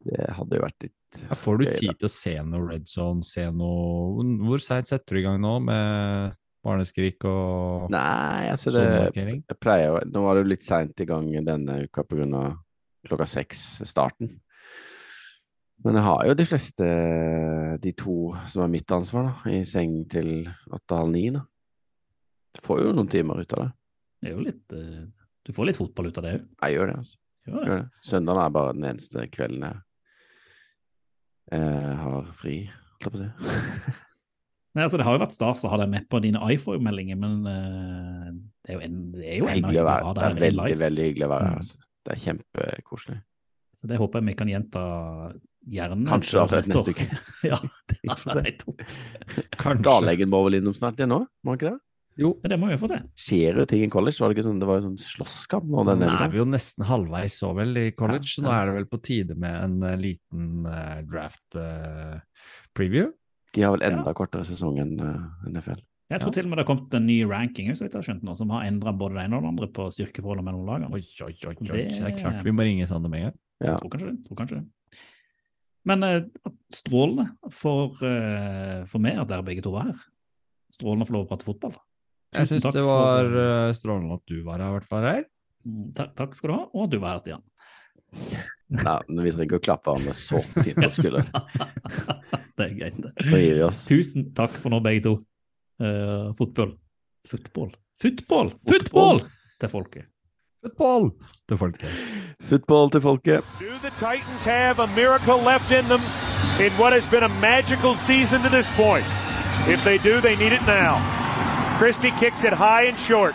Det hadde jo vært litt Ja, får du tid til å se noe red zone, se noe Hvor seint setter du i gang nå med barneskrik og Nei, altså det? Jeg pleier jo Nå var det jo litt seint i gang denne uka pga. klokka seks-starten. Men jeg har jo de fleste, de to som er mitt ansvar, da, i seng til åtte-halv ni. da. Du får jo noen timer ut av det. Det er jo litt eh, Du får litt fotball ut av det òg. Jeg gjør det, altså. Gjør det. Søndagen er bare den eneste kvelden jeg eh, har fri, holdt jeg på å si. *laughs* Nei, altså Det har jo vært stas å ha deg med på dine iPhone-meldinger, men uh, det er jo, en, det er jo ennå Hyggelig å være Det er veldig, live. veldig hyggelig å være her. Mm. altså. Det er kjempekoselig. Så det håper jeg vi kan gjenta gjerne. Kanskje da, neste år. uke. *laughs* ja, det er trodd. Kanskje. Darlegen må vel innom snart igjen nå, må han ikke det? Men det må vi jo få til. Skjer jo ting i college, var det ikke sånn? Det var jo sånn slåsskamp nå Nå denne er vi jo nesten halvveis så vel i college, Ja, så nå er det vel på tide med en eh, liten uh, draft uh, preview. De har vel enda kortere sesong enn eh, NFL. Jeg tror til og med det har kommet en ny ranking så jeg har skjønt nå, som har endra både det ene og det andre på styrkeforholdet mellom lagene. Oi, oi, oi, oi. Det- Det er klart vi må ringe Sander med en gang. Ja. Tror kanskje det. Tror kanskje det. Men uh, strålende for, uh, for meg at dere begge to var her. Strålende å få lov å prate fotball. Jeg syns det var for... strålende at du var her, i hvert fall her. Mm, Takk, takk skal du ha, og at du var her, Stian. Nei, men vi trenger ikke å klappe hverandre så fint på skulderen. *laughs* det er greit, det. Tusen takk for nå, begge to. Uh, fotball. Football. Football! Football til folket. Football til folket. Football til folket. Do the Titans have a miracle left in them in what has been a magical season to this point? If they do, they need it now. Christie kicks it high and short.